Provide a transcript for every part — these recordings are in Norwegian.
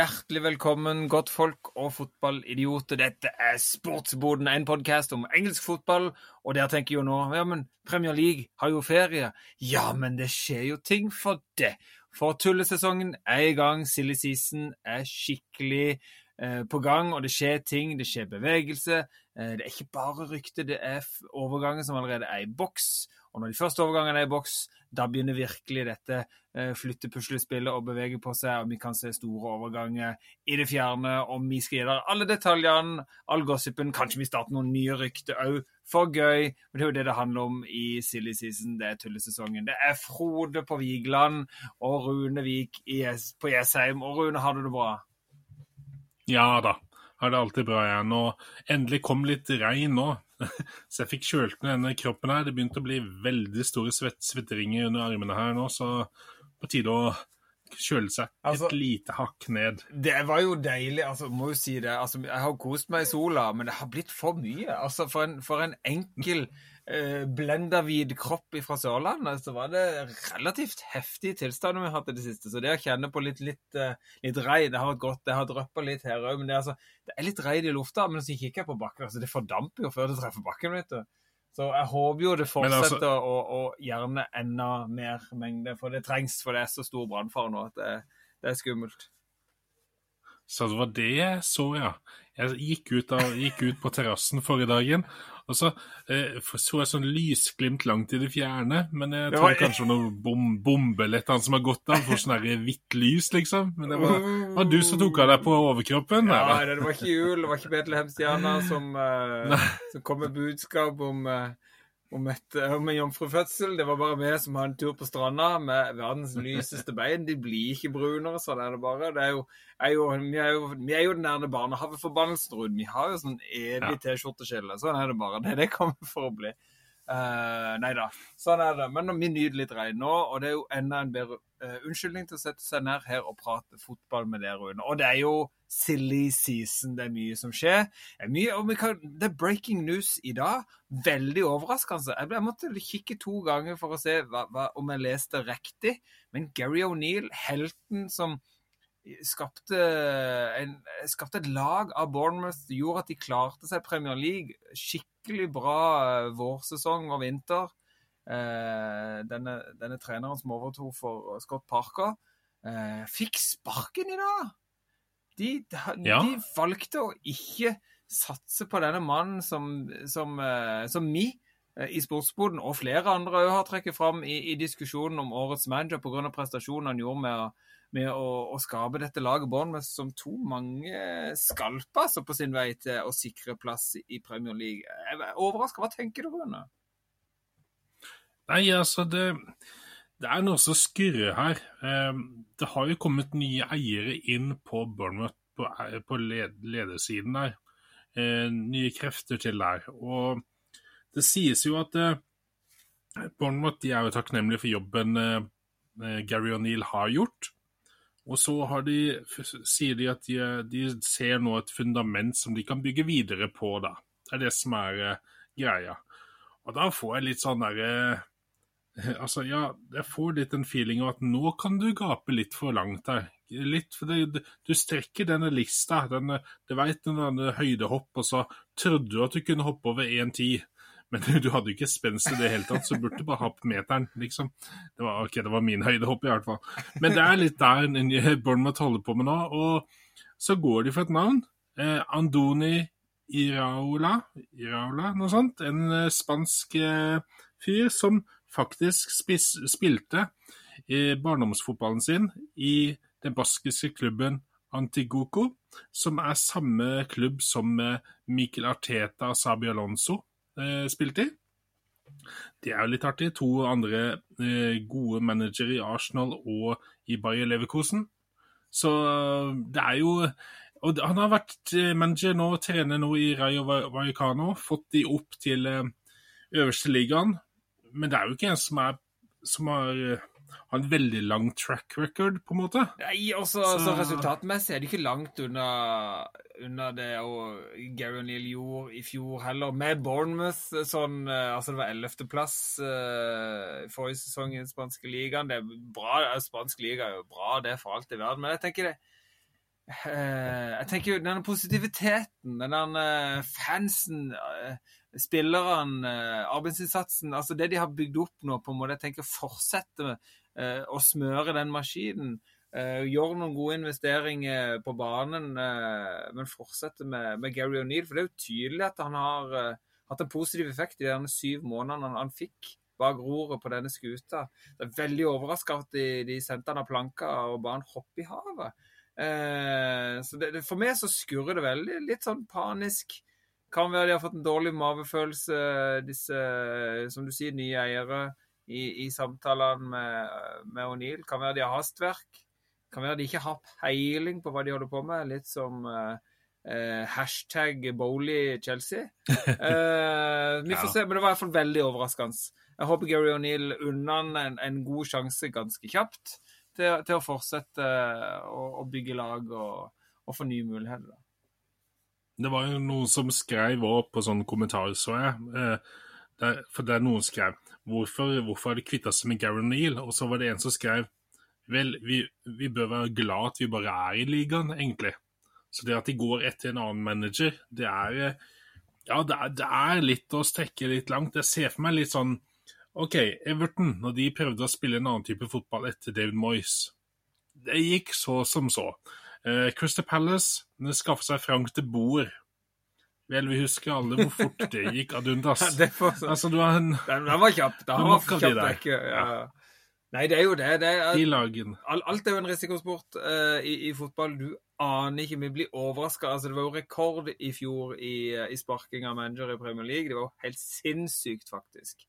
hjertelig velkommen, godtfolk og fotballidioter. Dette er Sportsboden, en podkast om engelsk fotball. Og der tenker jo nå ja, men Premier League har jo ferie. Ja, men det skjer jo ting for det. For tullesesongen er i gang. Silly season er skikkelig eh, på gang, og det skjer ting. Det skjer bevegelse. Eh, det er ikke bare rykte, det er overganger som allerede er i boks. Og når de første overgangene er i boks, da begynner virkelig dette eh, flyttepuslespillet å bevege på seg, og vi kan se store overganger i det fjerne. Og vi dere alle detaljene, all gossipen. Kanskje vi starter noen nye rykter òg, for gøy. Men det er jo det det handler om i silly season, det er tullesesongen. Det er Frode på Vigeland og Rune Vik på Jessheim. Og Rune, har du det bra? Ja da, har det alltid bra igjen. Og endelig kom litt regn nå. Så jeg fikk kjølt ned denne kroppen her. Det begynte å bli veldig store svett, svetteringer under armene her nå, så på tide å kjøle seg altså, et lite hakk ned. Det var jo deilig, altså, må jo si det. Altså, jeg har kost meg i sola, men det har blitt for mye. Altså, for en, for en enkel eh, kropp fra Sørlandet, så var det relativt heftige tilstander vi har hatt i det siste. Så det å kjenne på litt, litt, uh, litt regn Det har vært godt. Det har dryppa litt her òg, men det er, altså, det er litt regn i lufta. Men så kikker jeg på bakken, altså, det fordamper jo før det treffer bakken, vet du. Så jeg håper jo det altså- fortsetter, altså, å, å, gjerne enda mer mengde. For det trengs, for det er så stor brannfare nå at det, det, er skummelt. Så det var det jeg så, ja. Jeg gikk ut, av, gikk ut på terrassen forrige dagen, og så eh, så jeg sånn lysglimt langt i det fjerne. Men jeg tror var... kanskje noe bom, bombe eller et som har gått av, for sånn hvitt lys, liksom. Men det var, var du som tok av deg på overkroppen? Ja, det var ikke jul, det var ikke Betlehemstjerna som, eh, som kom med budskap om uh, om, et, om en jomfrufødsel. Det var bare vi som hadde en tur på stranda med verdens lyseste bein. De blir ikke brunere, sånn er det bare. Det er jo, er jo, vi, er jo, vi, er jo, den der barnehageforbannelsen, Rud. Vi har jo sånn evig. T-skjorteskille. Sånn er det bare. Det, det kommer for å bli. Uh, nei da, sånn er det. Men vi nyter litt regn nå, og det er jo enda en bedre uh, unnskyldning til å sette seg ned her og prate fotball med dere, under. Og det er jo silly season, det er mye som skjer. Det er, mye, kan, det er breaking news i dag. Veldig overraskende. Jeg, jeg måtte kikke to ganger for å se hva, hva, om jeg leste riktig. Men Gary O'Neill, helten som skapte, en, skapte, et lag av Bournemouth, gjorde at de klarte seg Premier League. Skikkelig bra eh, vårsesong og vinter. Eh, denne, denne, treneren som overtok for Scott Parker, eh, fikk sparken i dag! De, de, ja. de, valgte å ikke satse på denne mannen som, som, eh, som vi i sportsboden og flere andre har trukket fram i, i, diskusjonen om årets manager pga. prestasjonen han gjorde med å med å, å skape dette laget Bournemouth som to mange skalper altså, på sin vei til å sikre plass i Premier League. Jeg er overraska. Hva tenker du, Rune? Nei, altså det, det er noe som skurrer her. Ehm, det har jo kommet nye eiere inn på Bournemouth på, på ledersiden der. Ehm, nye krefter til der. Og det sies jo at eh, Bournemouth de er jo takknemlige for jobben eh, Gary O'Neill har gjort. Og så de, sier de at de, de, ser nå et fundament som de kan bygge videre på, da. Det er det som er uh, greia. Og da får jeg litt sånn derre uh, Altså, ja, jeg får litt en feeling av at nå kan du gape litt for langt her. Litt, for det, Du strekker denne lista. Denne, du veit den høydehopp, og så trodde du at du kunne hoppe over 1,10. Men du hadde jo ikke spenst i det hele tatt, så burde du bare ha på meteren, liksom. Det var, ok, det var min høydehopp, i hvert fall. Men det er litt der Bournemouth holder på med nå. Og så går de for et navn. Eh, Andoni Iraola, Iraola, noe sånt. En eh, spansk eh, fyr som faktisk spis, spilte i barndomsfotballen sin i den baskiske klubben Antigoco, som er samme klubb som eh, Mikel Arteta og Sabi Alonso eh, spilt i. Det er jo litt artig. To andre eh, gode managere i Arsenal og i Bayer Leverkusen. Så eh, det er jo Og han har vært manager nå, trener nå i Rayo Vallecano. Fått de opp til øverste ligaen. Men det er jo ikke en som, er, som har har en veldig lang track record, på en måte. Nei, også, så... altså, Resultatmessig er det ikke langt unna, unna det og Gary O'Neill gjorde i fjor heller, med Bournemouth. sånn, eh, altså Det var ellevteplass uh, forrige sesong i den spanske ligaen. Det er bra, Spansk liga er jo bra, det er for alt i verden. Men jeg tenker det eh, Jeg tenker jo denne positiviteten, denne fansen, spilleren, spillerne, eh, arbeidsinnsatsen Altså det de har bygd opp nå, på en måte, jeg tenker fortsette eh, å smøre den maskinen. Gjøre noen gode investeringer på banen, men fortsette med, med Gary O'Neill. For det er jo tydelig at han har hatt en positiv effekt i de syv månedene han, han fikk bak roret på denne skuta. Det er veldig overraska at de, de, sendte han av planka og ba han hoppe i havet. Så det, For meg så skurrer det veldig. Litt sånn panisk. Kan være de har fått en dårlig mavefølelse, disse, som du sier, nye eiere. I, i samtalene med, med O'Neill. Kan være de har hastverk. Kan være de ikke har peiling på hva de holder på med. Litt som uh, uh, hashtag Bowley Chelsea. Eh, vi får ja. se, men det var i hvert fall veldig overraskende. Jeg håper Gary O'Neill unna en, en, god sjanse ganske kjapt til, til å fortsette å, å, bygge lag og, og få nye muligheter. Det var jo noen som skrev òg på sånne kommentarer, så jeg. Der, for der noen skrev hvorfor, hvorfor har de kvitta seg med Gary Neal? Og så var det en som skrev Vel, vi, vi, bør være glad at vi bare er i ligaen, egentlig. Så det at de går etter en annen manager, det er Ja, det er, det er litt å strekke litt langt. Jeg ser for meg litt sånn OK, Everton, når de prøvde å spille en annen type fotball etter David Moyes Det gikk så som så. Uh, Crystal Palace skaffa seg Frank de Boer. Vel, vi husker alle hvor fort det gikk ad undas. Altså, du har en Den, var kjapp. Den var kjapp, ja. ja. Nei, det er jo det. det er, De. Alt er jo en risikosport uh, i, i, fotball. Du aner ikke. Vi blir overraska. Altså, det var jo rekord i fjor i, i sparking av manager i Premier League. Det var jo helt sinnssykt, faktisk.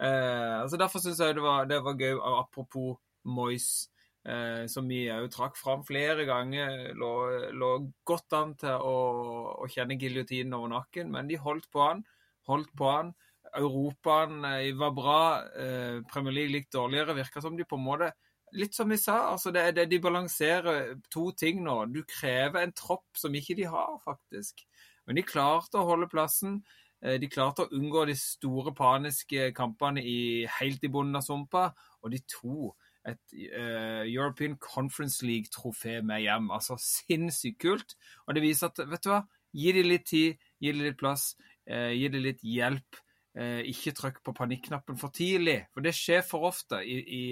Uh, altså, derfor syns jeg det var, det var gøy. Apropos Moyes, eh, som vi òg trakk fram flere ganger. Lå, lå godt an til å, å kjenne giljotinen over nakken, men de holdt på han. Holdt på han. Europaen eh, var bra, eh, Premier League litt dårligere. Virka som de på en måte Litt som vi sa, altså det, det, de balanserer to ting nå. Du krever en tropp som ikke de har, faktisk. Men de klarte å holde plassen. Eh, de klarte å unngå de store paniske kampene i, helt i bunnen av sumpa. Og de to et uh, European Conference League-trofé med hjem. Altså sinnssykt kult. Og det viser at, vet du hva, gi dem litt tid, gi dem litt plass, uh, gi dem litt hjelp Uh, ikke trykk på panikknappen for tidlig. For det skjer for ofte. I, i,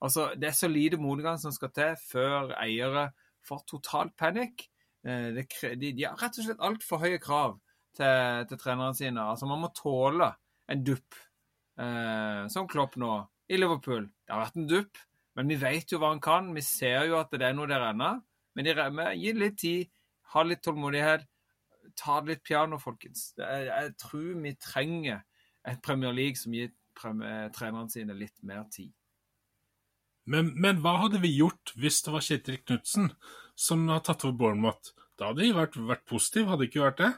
altså, det er så lite motgang som skal til før eiere får total panikk. De, de, har rett og slett altfor høye krav til, til trenerne sine. Altså, man må tåle en dupp, eh, som Klopp nå, i Liverpool. Det har vært en dupp, men vi vet jo hva han kan. Vi ser jo at det er noe der ennå. Men de, gi litt tid, ha litt tålmodighet ta det litt piano, folkens. Jeg, jeg tror vi trenger et Premier League som gir trenerne sine litt mer tid. Men, men, hva hadde vi gjort hvis det var Kjetil Knutsen som har tatt over Bournemouth? Da hadde de vært, vært positive, hadde det ikke vært det?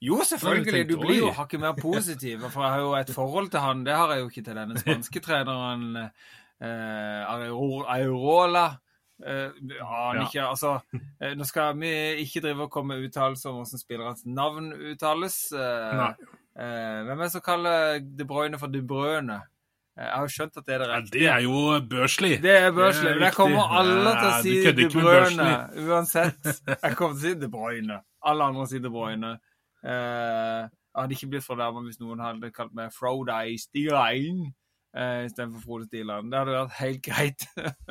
Jo, selvfølgelig. Du blir jo hakket mer positiv. For jeg har jo et forhold til han. Det har jeg jo ikke til denne spanske treneren eh, Aurola. Eh, aner ja. ikke, altså eh, Nå skal vi ikke drive og komme med uttalelser om hvordan spillerens navn uttales. Eh, hvem er det som kaller De Bruyne for De Brøne? Jeg har jo skjønt at det er det riktige. det er jo børslig. Det er børslig. Men jeg kommer alle til å si De Brøne uansett. Jeg kommer til å si De Bruyne. Alle andre sier De Bruyne. Jeg hadde ikke blitt fornærma hvis noen hadde kalt meg Frode Stilein uh, istedenfor Frode Stiland. Det hadde vært helt greit.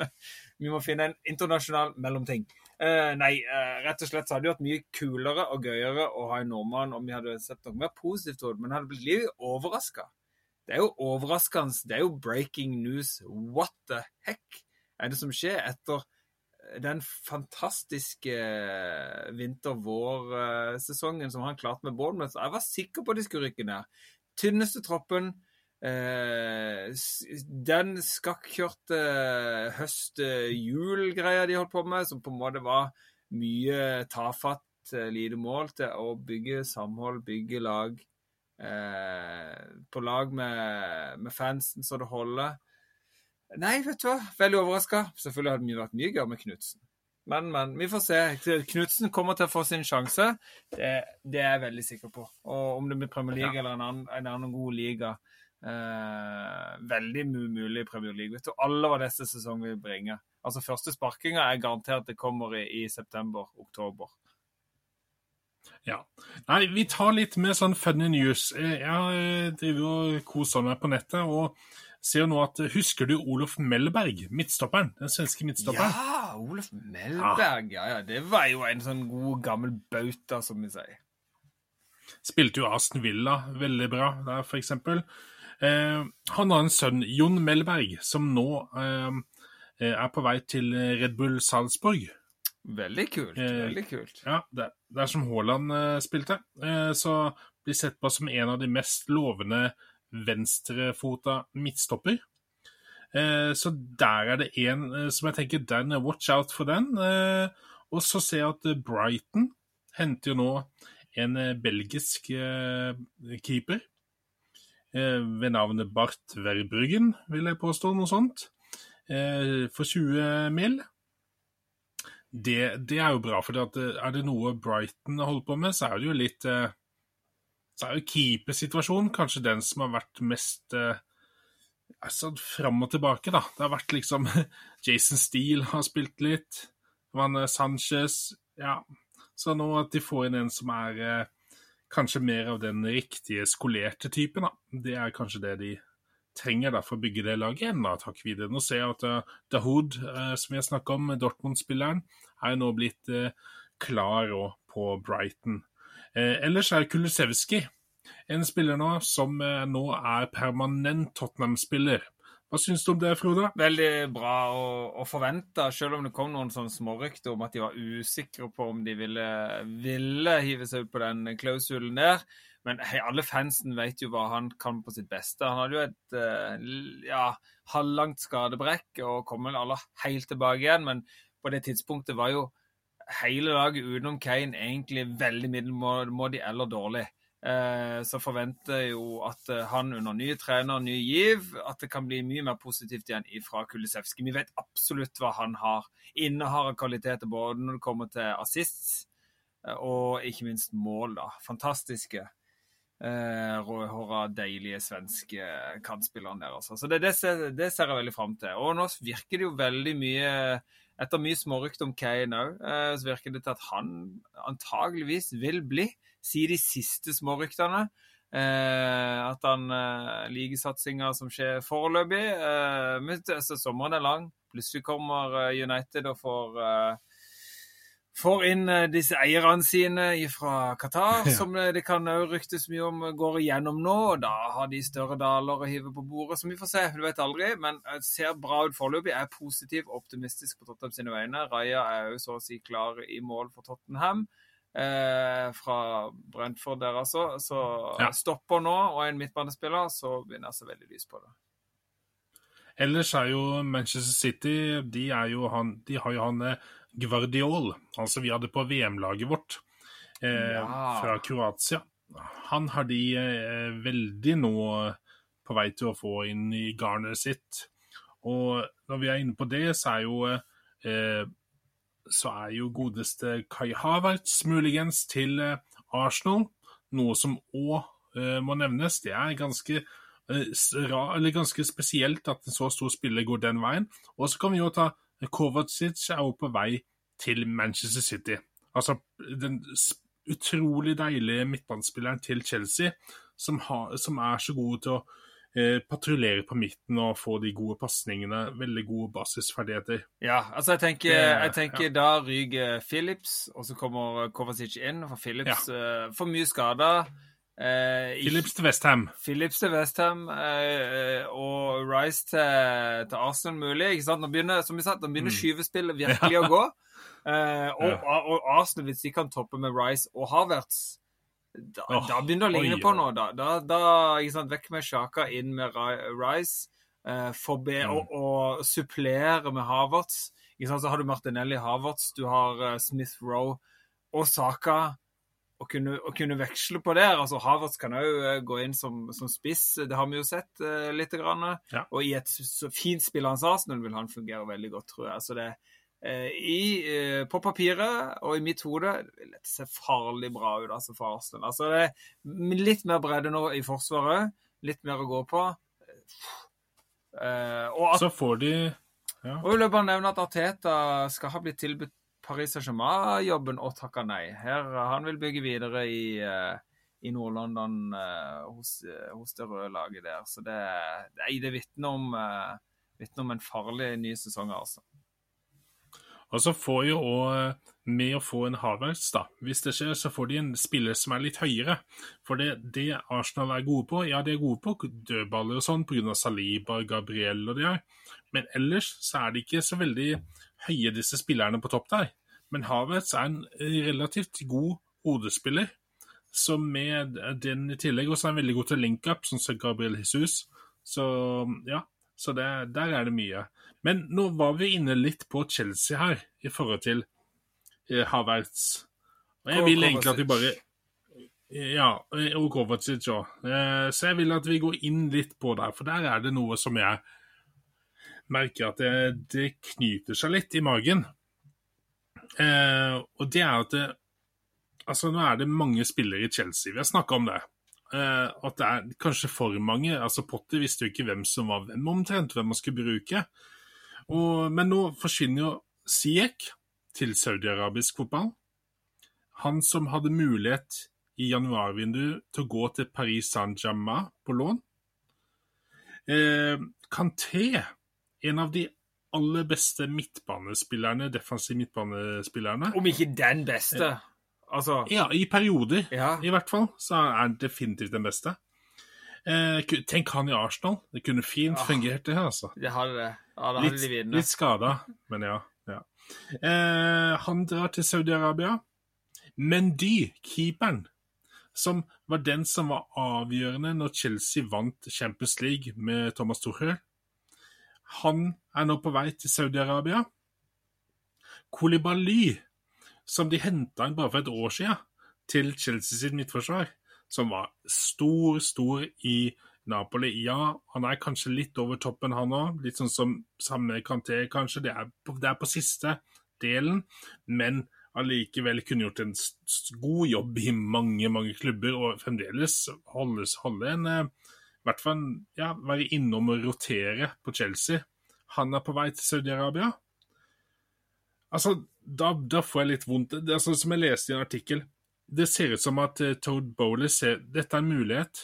vi må finne en internasjonal mellomting. Uh, nei, uh, rett og slett så hadde det vært mye kulere og gøyere å ha en nordmann om vi hadde sett noe mer positivt ut, men hadde blitt litt overraska. Det er jo overraskende. Det er jo breaking news. What the heck er det som skjer etter den fantastiske vinter-vår-sesongen som han klarte med Bournemouth? Jeg var sikker på at de skulle rykke ned. Tynneste troppen Eh, den skakkjørte høst-jul-greia de holdt på med, som på en måte var mye tafatt, eh, lite mål til å bygge samhold, bygge lag. Eh, på lag med, med, fansen så det holder. Nei, vet du hva, veldig overraska. Selvfølgelig hadde det vært mye gøy med Knutsen. Men, men, vi får se. Knutsen kommer til å få sin sjanse. Det, det, er jeg veldig sikker på. Og om det blir Premier League ja. eller en annen, en annen god liga, Eh, veldig mulig Premier League. Vet du, alle hva neste sesong vil bringe. Altså første sparkinga er garantert det kommer i, i september-oktober. Ja. Nei, vi tar litt med sånn funny news. Jeg driver og koser meg på nettet og ser nå at Husker du Olof Mellberg, midtstopperen? Den svenske midtstopperen? Ja, Olof Melberg. Ja, ja. Det var jo en sånn god, gammel bauta, som vi sier. Spilte jo Aston Villa veldig bra der, for eksempel. Eh, han har en sønn, Jon Mellberg, som nå eh, er på vei til Red Bull Salzburg. Veldig kult. Eh, veldig kult. Ja, det, det er som Haaland eh, spilte. Eh, så blir sett på som en av de mest lovende venstrefota midtstopper. Eh, så der er det en eh, som jeg tenker den, watch out for den. Eh, og så ser jeg at Brighton henter jo nå en eh, belgisk eh, keeper eh, ved navnet Bart Verbruggen, vil jeg påstå, noe sånt. Eh, for 20 mil. Det, det er jo bra, for er det noe Brighton holder på med, så er det jo litt eh, Så er jo keepersituasjonen kanskje den som har vært mest eh, altså, fram og tilbake, da. Det har vært liksom Jason Steele har spilt litt. Van Sanchez Ja. Så nå at de får inn en som er eh, kanskje mer av den riktige skolerte typen, da. Det er kanskje det de trenger da, for å bygge det laget enda takk hakk videre. Nå ser jeg at uh, Dahoud, uh, som jeg snakka om, Dortmund-spilleren, er nå blitt uh, klar på Brighton. Ellers er Kulusevski en spiller nå som nå er permanent Tottenham-spiller. Hva syns du om det, Frode? Veldig bra å, å forvente, selv om det kom noen sånne smårykter om at de var usikre på om de ville, ville hive seg ut på den klausulen der. Men hei, alle fansen vet jo hva han kan på sitt beste. Han hadde jo et uh, ja, halvlangt skadebrekk og kom vel alle helt tilbake igjen. Men på det tidspunktet var jo hele laget utenom Kane egentlig veldig middelmådig eller dårlig. Uh, så forventer jeg jo at uh, han under nye trener, ny giv, at det kan bli mye mer positivt igjen fra Kulisevskij. Vi vet absolutt hva han har. Innehar av kvaliteter både når det kommer til assists og ikke minst mål. da. Fantastiske eh, rødhåra, deilige svenske kantspilleren der. Altså. Så det, det, ser, det, ser, jeg veldig fram til. Og nå virker det jo veldig mye Etter mye smårykt om Kane òg, eh, så virker det til at han antageligvis vil bli, sier de siste småryktene. Eh, at han eh, liker satsinga som skjer foreløpig. Men sommeren er lang. Plutselig kommer United og får får inn eh, disse eierne sine fra Qatar, ja. som eh, det kan ryktes mye om eh, går igjennom nå. og Da har de større daler å hive på bordet, som vi får se. Du vet aldri. Men det ser bra ut foreløpig. Jeg er positiv og optimistisk på Tottenham sine vegne. Raja er òg så å si klar i mål for Tottenham. Eh, fra Brentford der, altså. Så ja. stopper nå og er en midtbanespiller, så begynner jeg så veldig lys på det. Ellers er jo Manchester City De, jo han, de har jo han Gvardiol, altså vi hadde på VM-laget vårt eh, ja. fra Kroatia. Han har de eh, veldig nå på vei til å få inn i garnet sitt. Og når vi er inne på det, så er jo eh, så er jo godeste Kai Havertz muligens til eh, Arsenal. Noe som òg eh, må nevnes. Det er ganske, eh, ganske spesielt at en så stor spiller går den veien. Og så kan vi jo ta Kovacic er jo på vei til Manchester City. Altså den utrolig deilige midtbanespilleren til Chelsea, som, har, som, er så god til å eh, patruljere på midten og få de gode pasningene. Veldig gode basisferdigheter. Ja, altså jeg tenker, jeg tenker ja. da ryker Phillips, og så kommer Kovacic inn. For Phillips ja. uh, får mye skader. Eh, Philips til Westham. Philips til Westham eh, og Rice til, til, Arsenal mulig. ikke sant? Nå begynner, som vi sa, nå begynner mm. skyvespillet virkelig ja. å gå. Eh, og, ja. og, Arsenal, hvis de kan toppe med Rice og Havertz da, oh, da begynner det å ligne oi, på noe. Da, da, da ikke sant, Vekk med Sjaka, inn med Rice. Eh, forbe, mm. og, og, supplere med Havertz. Ikke sant, Så har du Martinelli Havertz, du har uh, Smith Roe og Saka å kunne, å kunne, veksle på der. altså Havertz kan òg eh, gå inn som, som, spiss, det har vi jo sett uh, litt. Grann. Ja. Og i et så fint spillende Arsenal vil han fungere veldig godt, tror jeg. Så det uh, i, uh, På papiret og i mitt hode vil dette se farlig bra ut altså for Arsenal. Altså det er Litt mer bredde nå i forsvaret, litt mer å gå på. At, så får de ja. Og jeg vil bare nevne at Arteta skal ha blitt tilbudt Paris Saint-Germain-jobben og takka nei. Her, Han vil bygge videre i, uh, i Nord-London uh, hos, hos, det røde laget der. Så det, nei, det vitner om, om, en farlig ny sesong, altså. Og så får jo òg med å få en Havertz, da. Hvis det skjer, så får de en spiller som er litt høyere. For det, det Arsenal er gode på, ja, de er gode på dødballer og sånn pga. Saliba, Gabriel og de her. Men ellers så er de ikke så veldig høye, disse spillerne på topp der. Men Havertz er en relativt god hodespiller. Så med den i tillegg også er han veldig god til link-up, sånn som Gabriel Jesus. Så ja, så det, der er det mye. Men nå var vi inne litt på Chelsea her, i forhold til eh, Havertz. Og jeg vil egentlig at vi bare Ja, og Kovacic òg. Eh, så jeg vil at vi går inn litt på der, for der er det noe som jeg merker at det, det knyter seg litt i magen. Eh, og det er at det, Altså, nå er det mange spillere i Chelsea. Vi har snakka om det. Eh, at det er kanskje for mange. altså Potter visste jo ikke hvem som var hvem omtrent, hvem man skulle bruke. Og, men nå forsvinner jo Siek til saudi-arabisk fotball. Han som hadde mulighet i januarvinduet til å gå til Paris Saint-Germain på lån. Eh, Kanté, en av de aller beste midtbanespillerne, defensive midtbanespillerne. Om ikke den beste. Uh, Altså... Ja, i perioder, ja. i hvert fall. Så er han definitivt den beste. Eh, tenk han i Arsenal. Det kunne fint ja. fungert, det. altså. Det hadde det. Ja, det hadde litt, de videre. litt skada, men ja. ja. Eh, han drar til Saudi-Arabia. Mendy, keeperen, som var den som var avgjørende når Chelsea vant Champions League med Thomas Tuchel, han er nå på vei til Saudi-Arabia. Kolibaly, som de henta inn bare for et år siden til Chelsea sitt midtforsvar, som var stor, stor i Napoli. Ja, han er kanskje litt over toppen, han òg. Litt sånn som samme Kanté, kanskje. Det er, på, det er på siste delen, men allikevel kunne gjort en god jobb i mange, mange klubber, og fremdeles holdes, holde en eh, hvert fall ja, være innom og rotere på Chelsea. Han er på vei til Saudi-Arabia. Altså, da, da, får jeg litt vondt. Det er sånn som jeg leste i en artikkel. Det ser ut som at uh, Toad Bowley ser dette er en mulighet.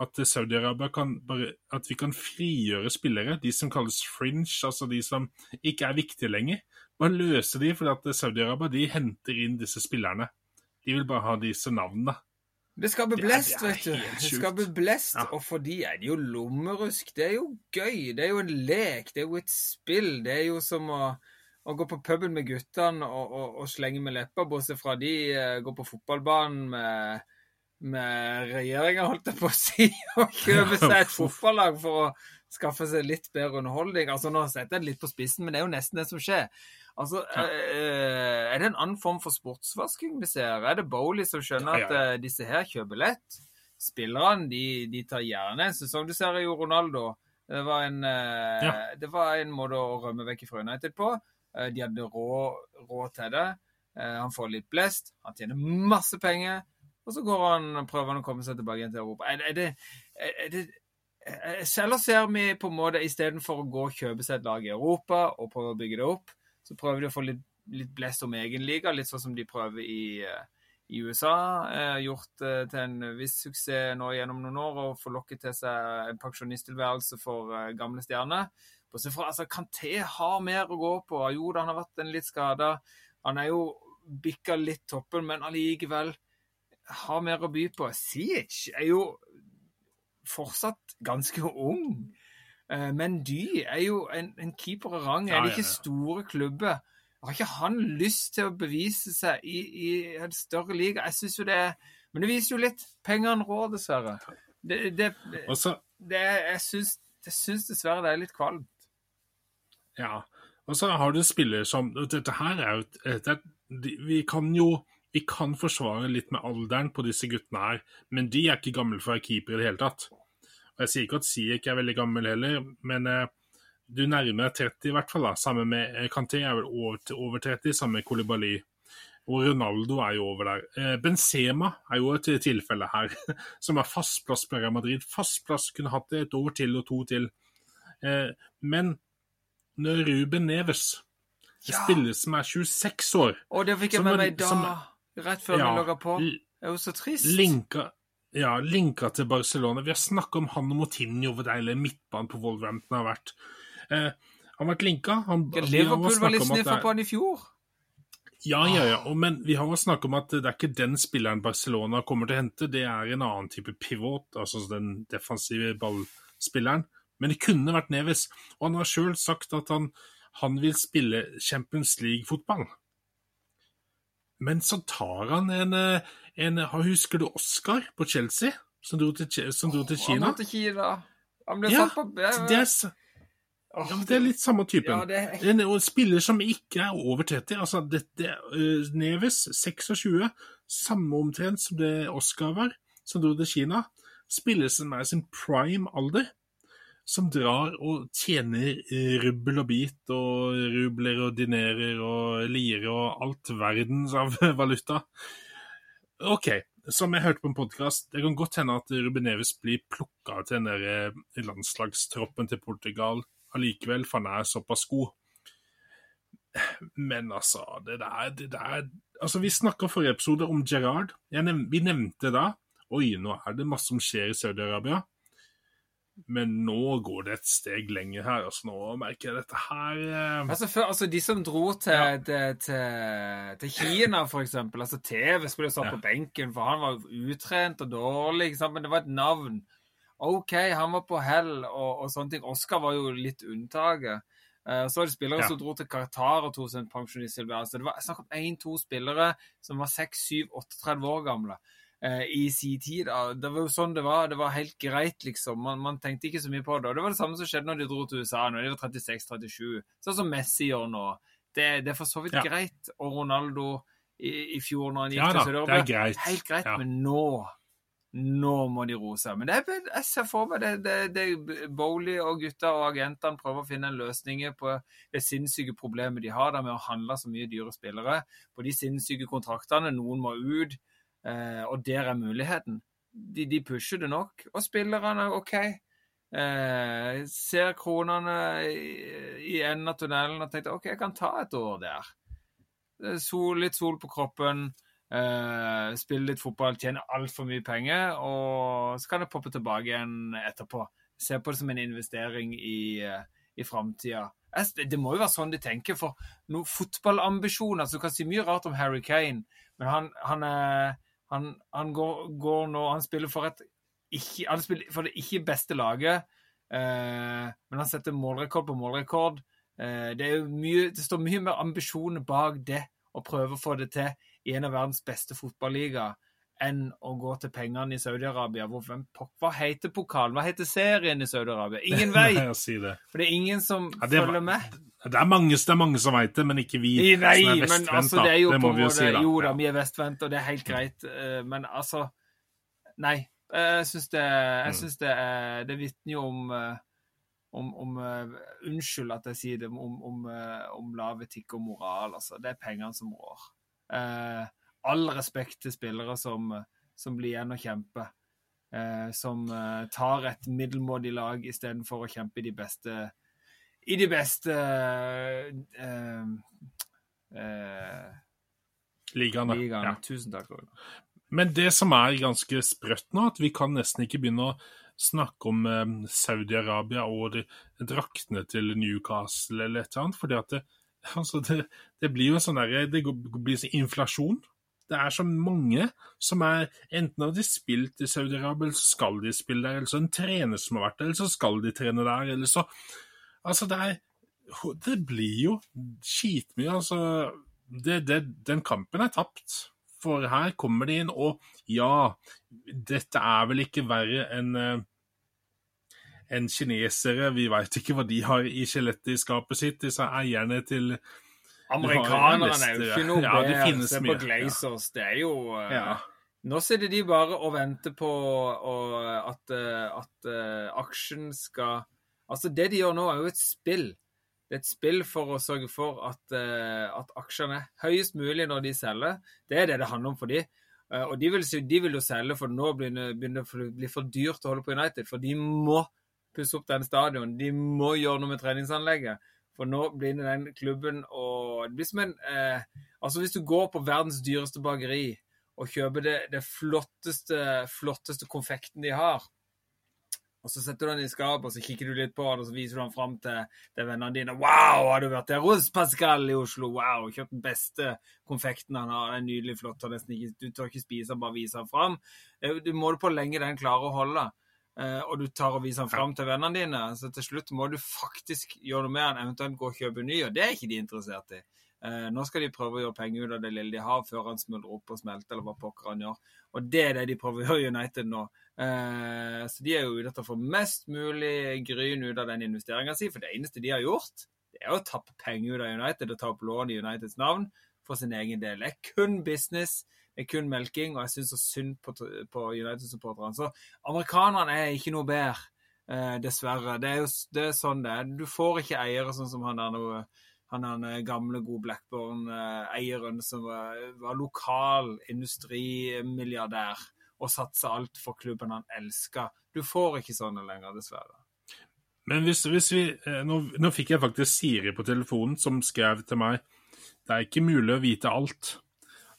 At uh, Saudi-Arabia kan bare At vi kan frigjøre spillere, de som kalles fringe, altså de som ikke er viktige lenger. Bare løse de, fordi at uh, Saudi-Arabia de henter inn disse spillerne. De vil bare ha disse navnene. Det skaper blest, vet du. Det skaper blest, ja. og for de er det jo lommerusk. Det er jo gøy. Det er jo en lek. Det er jo et spill. Det er jo som å å gå på puben med guttene og, og, og, slenge med lepper, bortsett fra de uh, går på fotballbanen med, med regjeringa, holdt jeg på å si, og kjøper seg et fotballag for å skaffe seg litt bedre underholdning. Altså Nå setter jeg det litt på spissen, men det er jo nesten det som skjer. Altså, uh, Er det en annen form for sportsvasking vi ser? Er det Bowley som skjønner at uh, disse her kjøper lett? Spillerne de, de tar gjerne en sesong. Du ser jo Ronaldo. Det var en, det var en måte å rømme vekk fra United på. Eh, de hadde råd, rå til det. Eh, han får litt blest, han tjener masse penger, og så går han, prøver han å komme seg tilbake igjen til Europa. Er, er det, er det Eller ser vi på en måte istedenfor å gå og kjøpe seg et lag i Europa og prøve å bygge det opp, så prøver de å få litt, litt blest om egen liga, litt sånn som de prøver i, eh, i USA. Eh, gjort eh, til en viss suksess nå gjennom noen år å få lokket til seg en pensjonisttilværelse for eh, gamle stjerner. Bortsett fra altså, Kanté har mer å gå på. Jo da, han har vært en litt skada. Han er jo bikka litt toppen, men allikevel har mer å by på. Siech er jo fortsatt ganske ung. Eh, men Dy er jo en, en keeper av rang. Er det ikke store klubber? Har ikke han lyst til å bevise seg i, i en større liga? Jeg syns jo det er Men det viser jo litt. Pengene rår, dessverre. Det, det, det, jeg syns dessverre det er litt kvalmt. Ja. Og så har du spillere som Dette her er jo dette, Vi kan jo vi kan forsvare litt med alderen på disse guttene her, men de er ikke gamle for å være keeper i det hele tatt. Og Jeg sier ikke at Siek er veldig gammel heller, men eh, du nærmer deg 30 i hvert fall. da, Sammen med eh, Kanté er vel over, over 30, sammen med Kolibali. Og Ronaldo er jo over der. Eh, Benzema er jo et tilfelle her, som er fast plass på Real Madrid. Fast plass, kunne hatt det et år til og to til. Eh, men Ruben Neves. Ja. spiller som er 26 år. Og det fikk jeg med meg da, rett før Ja, vi logga på. Det er jo så trist. Linka, ja, linka til Barcelona. Vi har snakka om han og Motinho, hvor deilig midtbanen på Wolverhampton har vært. Eh, han har vært linka. Han, Liverpool var litt sniffa på han i fjor. Ja, ja, ja. Og, men vi har snakka om at det er ikke den spilleren Barcelona kommer til å hente, det er en annen type pivot, altså den defensive ballspilleren. Men det kunne vært Neves. Og han har sjøl sagt at han, han vil spille Champions League-fotball. Men så tar han en, eh, en Husker du Oscar på Chelsea, som dro til, som dro til Han Kina? måtte til Kina. Han ble Ja, satt på Det er, ja, det er litt samme typen. Ja, det er En spiller som ikke er over 30. altså dette, uh, Neves, 26, samme omtrent som det Oscar var, som dro til Kina. Spiller som er sin prime alder, som drar og tjener rubbel og bit og rubler og dinerer og lirer og alt verdens av valuta. OK, som jeg hørte på en podkast, det kan godt hende at Ruben Neves blir plukka til den der eh, landslagstroppen til Portugal allikevel, for han er såpass god. Men altså, det der, det der Altså, vi snakka forrige episode om Gerard. Nev vi nevnte da Oi, nå er det masse som skjer i Saudi-Arabia. Men nå går det et steg lenger her. altså Nå merker jeg dette her eh, Altså, for, altså De som dro til, Ja. til, til, til Kina, eksempel altså TV skulle jo satt Ja. på benken, for han var utrent og dårlig, men det var et navn. OK, han var på hell og, og sånne ting. Oscar var jo litt unntaket. Uh, så var det spillere Ja. som dro til Qatar og tok sin en pensjonisttilværelse. Det var snakk om én-to spillere som var 6-7-38 år gamle i sin tid. Det var jo sånn det var. Det var helt greit, liksom. Man, man tenkte ikke så mye på det. Og det var det samme som skjedde når de dro til USA, når de var 36-37. Sånn som Messi gjør nå. Det, det er for så vidt Ja. greit. Og Ronaldo i, i fjor, når han gikk Ja til Sør-Europa det greit. Helt greit, Ja. men nå nå må de roe seg. Men det er, jeg ser for meg det, det, det Bowley og gutta og agentene prøver å finne en løsning på det sinnssyke problemet de har der med å handle så mye dyre spillere. På de sinnssyke kontraktene. Noen må ut, eh, og der er muligheten. De, de pusher det nok. Og spillerne, OK. Eh, ser kronene i, i enden av tunnelen og tenkte OK, jeg kan ta et år der. Eh, Sol, litt sol på kroppen. Uh, spille litt fotball, tjene altfor mye penger, og så kan det poppe tilbake igjen etterpå. Se på det som en investering i, uh, i framtida. Det må jo være sånn de tenker, for noen fotballambisjoner Så du kan si mye rart om Harry Kane, men han, han, er, han, han går, går nå Han spiller for et ikke, Han spiller for det ikke beste laget, eh, men han setter målrekord på målrekord. det, er mye, det står mye mer ambisjoner bak det å prøve å få det til i en av verdens beste fotballigaer enn å gå til pengene i Saudi-Arabia. Hva heter pokalen? Hva heter serien i Saudi-Arabia? Ingen vei! Nei, si det. For det er ingen som Ja, er, følger med. Det er mange, det er mange som veit det, men ikke vi Nei, som er men vestvendt. altså, det er jo det må vi jo si, da. Jo da, vi er vestvendt, og det er helt greit, eh, men altså Nei. Jeg syns det, jeg Mm. synes det, er- det vitner jo om eh, om, om uh, Unnskyld at jeg sier det, om, om, uh, om lav etikk og moral. Altså. Det er pengene som rår. Eh, all respekt til spillere som, som blir igjen og kjemper. Eh, som eh, tar et middelmådig lag istedenfor å kjempe i de beste I de beste eh, eh, Ligaene. ligaene. Ja. Tusen takk. Men det som er ganske sprøtt nå, at vi kan nesten ikke begynne å snakke om eh, Saudi-Arabia og draktene til Newcastle eller et eller annet, fordi at det, altså det, det blir jo sånn der, Det blir sånn inflasjon. Det er så mange som er Enten har de spilt i Saudi-Arabia, eller skal de spille der, eller så en trener som har vært der, eller så skal de trene der, eller så Altså, det er Det blir jo skitmye, altså. Det, det, den kampen er tapt. For her kommer de inn, og ja, dette er vel ikke verre enn eh, enn kinesere. Vi veit ikke hva de har i skjelettet i skapet sitt, disse eierne til Amerikanerne er jo ikke noe ja, bedre. Ja, Se på Glazers. Det er jo eh, Ja. Nå sitter de bare og venter på og, at, eh, at uh, aksjen skal Altså, det de gjør nå, er jo et spill. Det er et spill for å sørge for at, uh, at aksjene er høyest mulig når de selger. Det er det det handler om for de. Uh, og de vil, de vil jo selge, for nå begynner begynner det å bli for dyrt å holde på United. For de må pusse opp den stadion. De må gjøre noe med treningsanlegget. For nå blir det den klubben og Det blir som en eh, Altså, hvis du går på verdens dyreste bakeri og kjøper det, det flotteste, flotteste konfekten de har, og så setter du den i skapet, og så kikker du litt på den, og så viser du den fram til, til vennene dine. 'Wow, har du vært der hos Pascal i Oslo?' 'Wow, kjøpt den beste konfekten han har.' Den er nydelig flott. og Du tør ikke spise den, bare vise den fram. Eh, du må på lenge den klarer å holde. Uh, og du tar og viser den fram til vennene dine. Så til slutt må du faktisk gjøre noe med den, eventuelt gå og kjøpe ny, og det er ikke de interessert i. Uh, nå skal de prøve å gjøre penger ut av det lille de har, før han smuldrer opp og smelter, eller hva pokker han gjør. Og det er det de prøver å gjøre i United nå. Uh, så de er jo ute etter å få mest mulig gryn ut av den investeringa si, for det eneste de har gjort, det er å tappe penger ut av United og ta opp lån i Uniteds navn for sin egen del. Det er kun business, er kun melking, og jeg syns så synd på, på United-supporterne. Så amerikanerne er ikke noe bedre, eh, dessverre. Det er jo det er sånn det er. Du får ikke eiere sånn som han der noe han er gamle, gode Blackburn-eieren som var, var lokal industrimilliardær og satsa alt for klubben han elska. Du får ikke sånne lenger, dessverre. Men hvis, hvis vi eh, nå, nå, fikk jeg faktisk Siri på telefonen som skrev til meg det er ikke mulig å vite alt.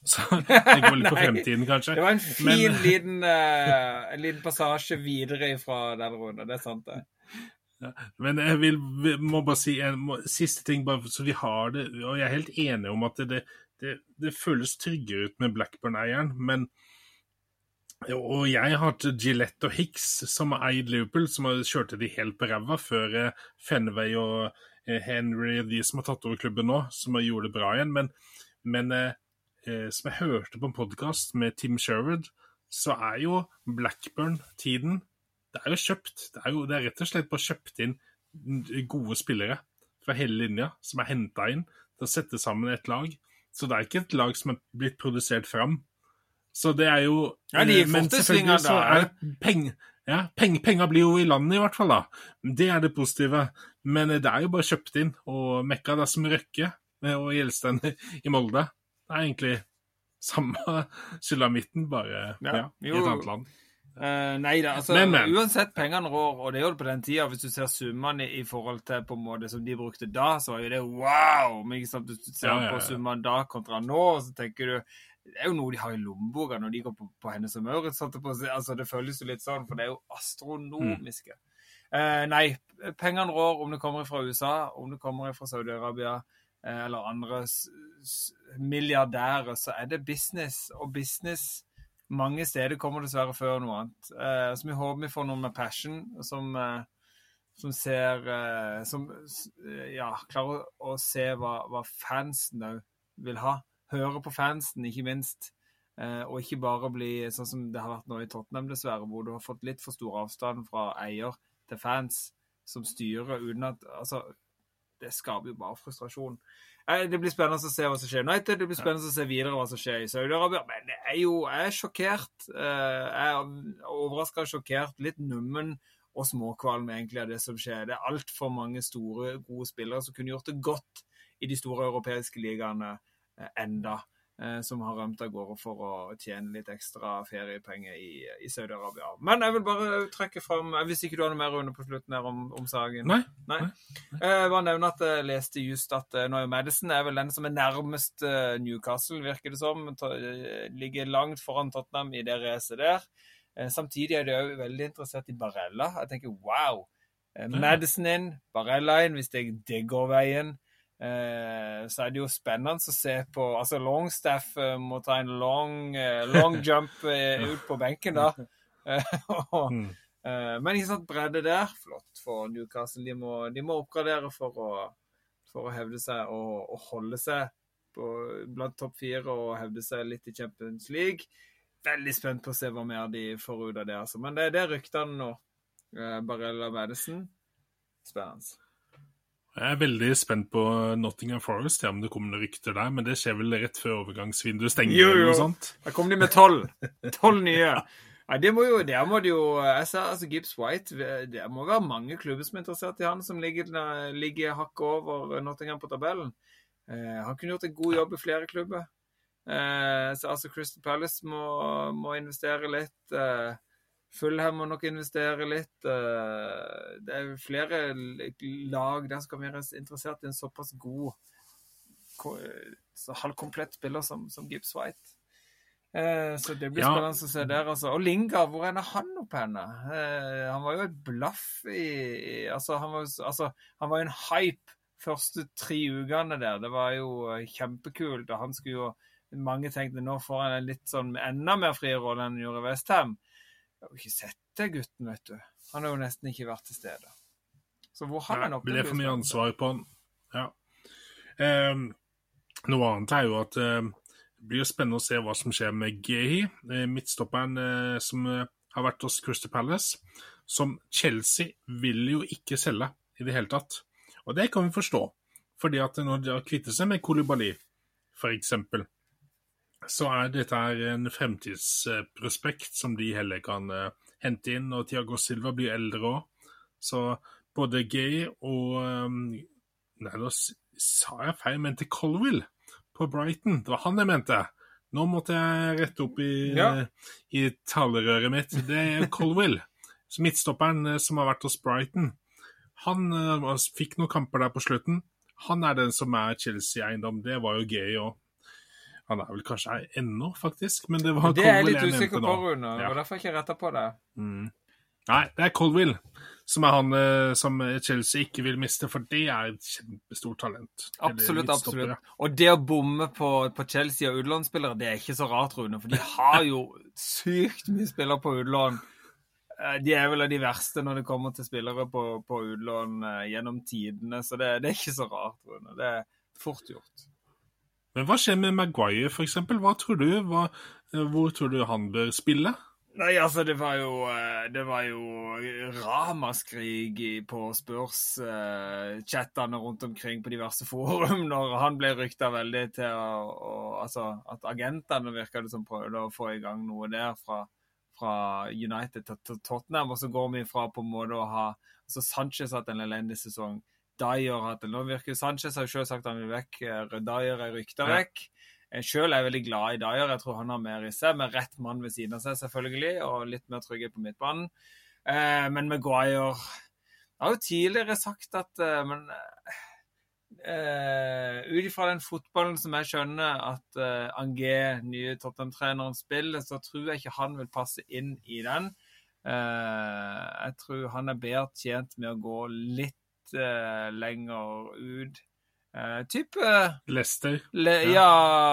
Så det går litt på fremtiden, kanskje. Det var en fin Men... liten, uh, en liten passasje videre fra den runden. Det er sant, det. Ja, men jeg vil, må bare si en må, siste ting, bare så vi har det. Og jeg er helt enig om at det, det, det føles tryggere ut med Blackburn-eieren, men og jeg har hatt Gillette og Hicks som har eid Liverpool, som har kjørte de helt på ræva før eh, Fenway og eh, Henry, de som har tatt over klubben nå, som har gjort det bra igjen. Men, men eh, eh som jeg hørte på en podkast med Tim Sherwood, så er jo Blackburn-tiden Det er jo kjøpt. Det er, jo, det er rett og slett bare kjøpt inn gode spillere fra hele linja, som er henta inn til å sette sammen et lag. Så det er ikke et lag som er blitt produsert fram så det er jo Ja, de eh, Men selvfølgelig så er penger. Ja, peng, penger blir jo i landet, i hvert fall. da. Det er det positive. Men det er jo bare kjøpt inn. Og Mekka, det er som Røkke og Gjelsten i Molde. Det er egentlig samme sulamitten, bare ja, ja, i et annet land. Uh, nei da, altså men, men. uansett pengene rår, og det gjør det på den tida. Hvis du ser summene i forhold til på en måte som de brukte da, så var jo det wow! Men ikke sant, du ser ja, ja, på summene da kontra nå, så tenker du det er jo noe de har i lommeboka når de går på, på Hennes og Maurits. Altså, det føles jo litt sånn, for det er jo astronomiske. Mm. Uh, nei, pengene rår om det kommer fra USA, om det kommer fra Saudi-Arabia eller andre milliardærer, så er det business. Og business mange steder kommer dessverre før noe annet. Eh, så vi håper vi får noen med passion som, eh, som ser eh, Som ja, klarer å, se hva, hva fansen òg vil ha høre på fansen, ikke minst. Eh, og ikke bare bli sånn som det har vært nå i Tottenham, dessverre, hvor du har fått litt for stor avstand fra eier til fans som styrer uten at Altså, det skaper jo bare frustrasjon. Eh, det blir spennende å se hva som skjer i United. Det blir spennende å se videre hva som skjer i Saudi-Arabia. Men jeg er jo jeg er sjokkert. Eh, jeg er overraska sjokkert. Litt nummen og småkvalm egentlig av det som skjer. Det er altfor mange store, gode spillere som kunne gjort det godt i de store europeiske ligaene. Eh, enda, som har rømt av gårde for å tjene litt ekstra feriepenger i, i Saudi-Arabia. Men jeg vil bare trekke fram Hvis ikke du har noe mer under på slutten her om, om saken? Nei. Nei. Jeg eh, bare nevne at jeg leste just at Noy Madison er vel den som er nærmest Newcastle, virker det som. Ligger langt foran Tottenham i det racet der. Samtidig er de òg veldig interessert i Barella. Jeg tenker wow! Madison inn, Barella inn, hvis det, det går veien. Eh, så er det jo spennende å se på Altså Longstaff eh, må ta en long, eh, long jump ut på benken, da. og, mm. Men ikke sant, bredde der, flott for Newcastle. De må, de må oppgradere for å, for å, hevde seg og, og holde seg på, blant topp fire og hevde seg litt i Champions League. Veldig spent på å se hva mer de får ut av det. altså. Men det, det er ryktene nå. Barella Madison. Spennende. Jeg er veldig spent på Nottingham Forest, ja, om det kommer noen rykter der. Men det skjer vel rett før overgangsvinduet stenger? Jo, jo. eller sånt. Da kommer de med tolv. Tolv nye. Nei, det må jo, der må det jo jeg sa, altså Gibbs White Det må være mange klubber som er interessert i han, som ligger, ligger hakket over Nottingham på tabellen. Eh, han kunne gjort en god jobb i flere klubber. Eh, så altså Crystal Palace må, må investere litt. Eh, Fulham må nok investere litt. eh, Det er flere lag der som kan være interessert i en såpass god så halvkomplett spiller som, som Gibbs White. Eh, så det blir Ja. spennende å se der. altså. Og Lingard, hvor er han oppe henne? Eh, han var jo et blaff i, altså, han var, altså, han var en hype første tre ukene der. Det var jo eh, kjempekult. og han skulle jo Mange tenkte nå får han en litt sånn enda mer fri rolle enn han gjorde i Westham. Jeg har jo ikke sett det, gutten, vet du. Han har jo nesten ikke vært til stede. Så hvor har han opplevd det? ble for mye ansvar på han. Ja. Ehm, noe annet er jo at eh, det blir jo spennende å se hva som skjer med Gehi, eh, midtstopperen eh, som eh, har vært hos Crystal Palace, som Chelsea vil jo ikke selge i det hele tatt. Og det kan vi forstå, fordi at når de har kvittet seg med Kolibali, for eksempel, så er dette en fremtidsprospekt som de heller kan eh, hente inn, og Tiago Silva blir eldre òg. Så både Gay og um, Nei, nå sa jeg feil, jeg mente Colwill på Brighton. Det var han jeg mente. Nå måtte jeg rette opp i, Ja. i talerøret mitt. Det er Colwill, midtstopperen eh, som har vært hos Brighton. Han eh, fikk noen kamper der på slutten. Han er den som er Chelsea-eiendom. Det var jo Gay òg. Han er vel kanskje her ennå, faktisk, men det var Det er jeg litt usikker på. Rune. Ja. og Derfor har jeg ikke retta på det. Mm. Nei, det er Colville som er han eh, som Chelsea ikke vil miste, for det er et kjempestort talent. Absolutt, absolutt. Og det å bomme på, på Chelsea og utenlandsspillere, det er ikke så rart, Rune. For de har jo sykt mye spillere på utlån. Eh, De er vel av de verste når det kommer til spillere på, på utlån eh, gjennom tidene, så det, det er ikke så rart, Rune. Det er fort gjort. Men hva skjer med Maguire, eksempel? Hva tror du? Hva, eh, hvor tror du han bør spille? Nei, altså, det var jo, eh, det var jo ramaskrig på Spurs-chattene rundt omkring på diverse forum når han ble rykta veldig til å, å Altså at agentene virka som prøvde å få i gang noe der fra, fra United til Tottenham, og så går vi fra på en måte å ha altså Sanchez hatt en elendig sesong. Dyer det. Nå virker Sanchez har jo selv sagt han vil vekk. eh, Dyer er rykta Ja. vekk. Selv er veldig glad i Dyer. Jeg tror han har mer i seg, med rett mann ved siden av seg, selvfølgelig, og litt mer trygghet på midtbanen. Eh, men Maguire Jeg har jo tidligere sagt at eh, Men eh, ut ifra den fotballen som jeg skjønner at eh, Angé, nye Tottenham-treneren, spiller, så tror jeg ikke han vil passe inn i den. Eh, jeg tror han er bedre tjent med å gå litt eh, lenger ut. Uh, type Lester? le, Ja,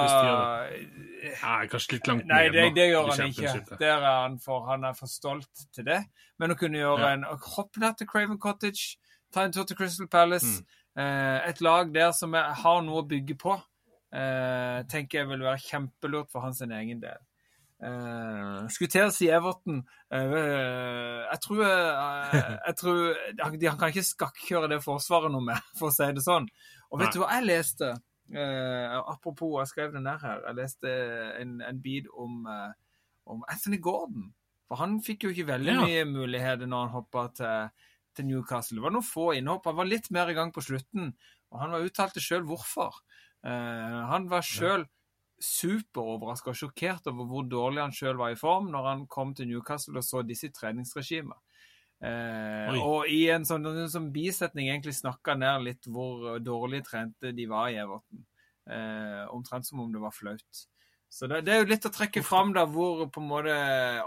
Ja, Nei, kanskje litt langt Nei, det, det gjør han ikke. Der er han for han er for stolt til det. Men å kunne gjøre Ja. en hopp ned til Craven Cottage, ta en tur til Crystal Palace. Mm. uh, et lag der som er, har noe å bygge på, tenker jeg vil være kjempelurt for hans egen del. Eh, skulle til å si Everton. Uh, jeg tror, uh, jeg tror Han kan ikke skakkjøre det forsvaret noe mer, for å si det sånn. Og vet Nei. du hva jeg leste? Apropos, jeg skrev det ned her. Jeg leste en, en bit om, om Anthony Gordon. For han fikk jo ikke veldig Ja. mye muligheter når han hoppa til, til Newcastle. Det var noen få innhopp. Han var litt mer i gang på slutten, og han var uttalte sjøl hvorfor. Han var sjøl superoverraska og sjokkert over hvor dårlig han sjøl var i form når han kom til Newcastle og så disse treningsregimene. Eh, og i en sånn, en sånn bisetning egentlig snakka ned litt hvor dårlig trente de var i Everton. Eh, omtrent som om det var flaut. Så det, det er jo litt å trekke fram da hvor på en måte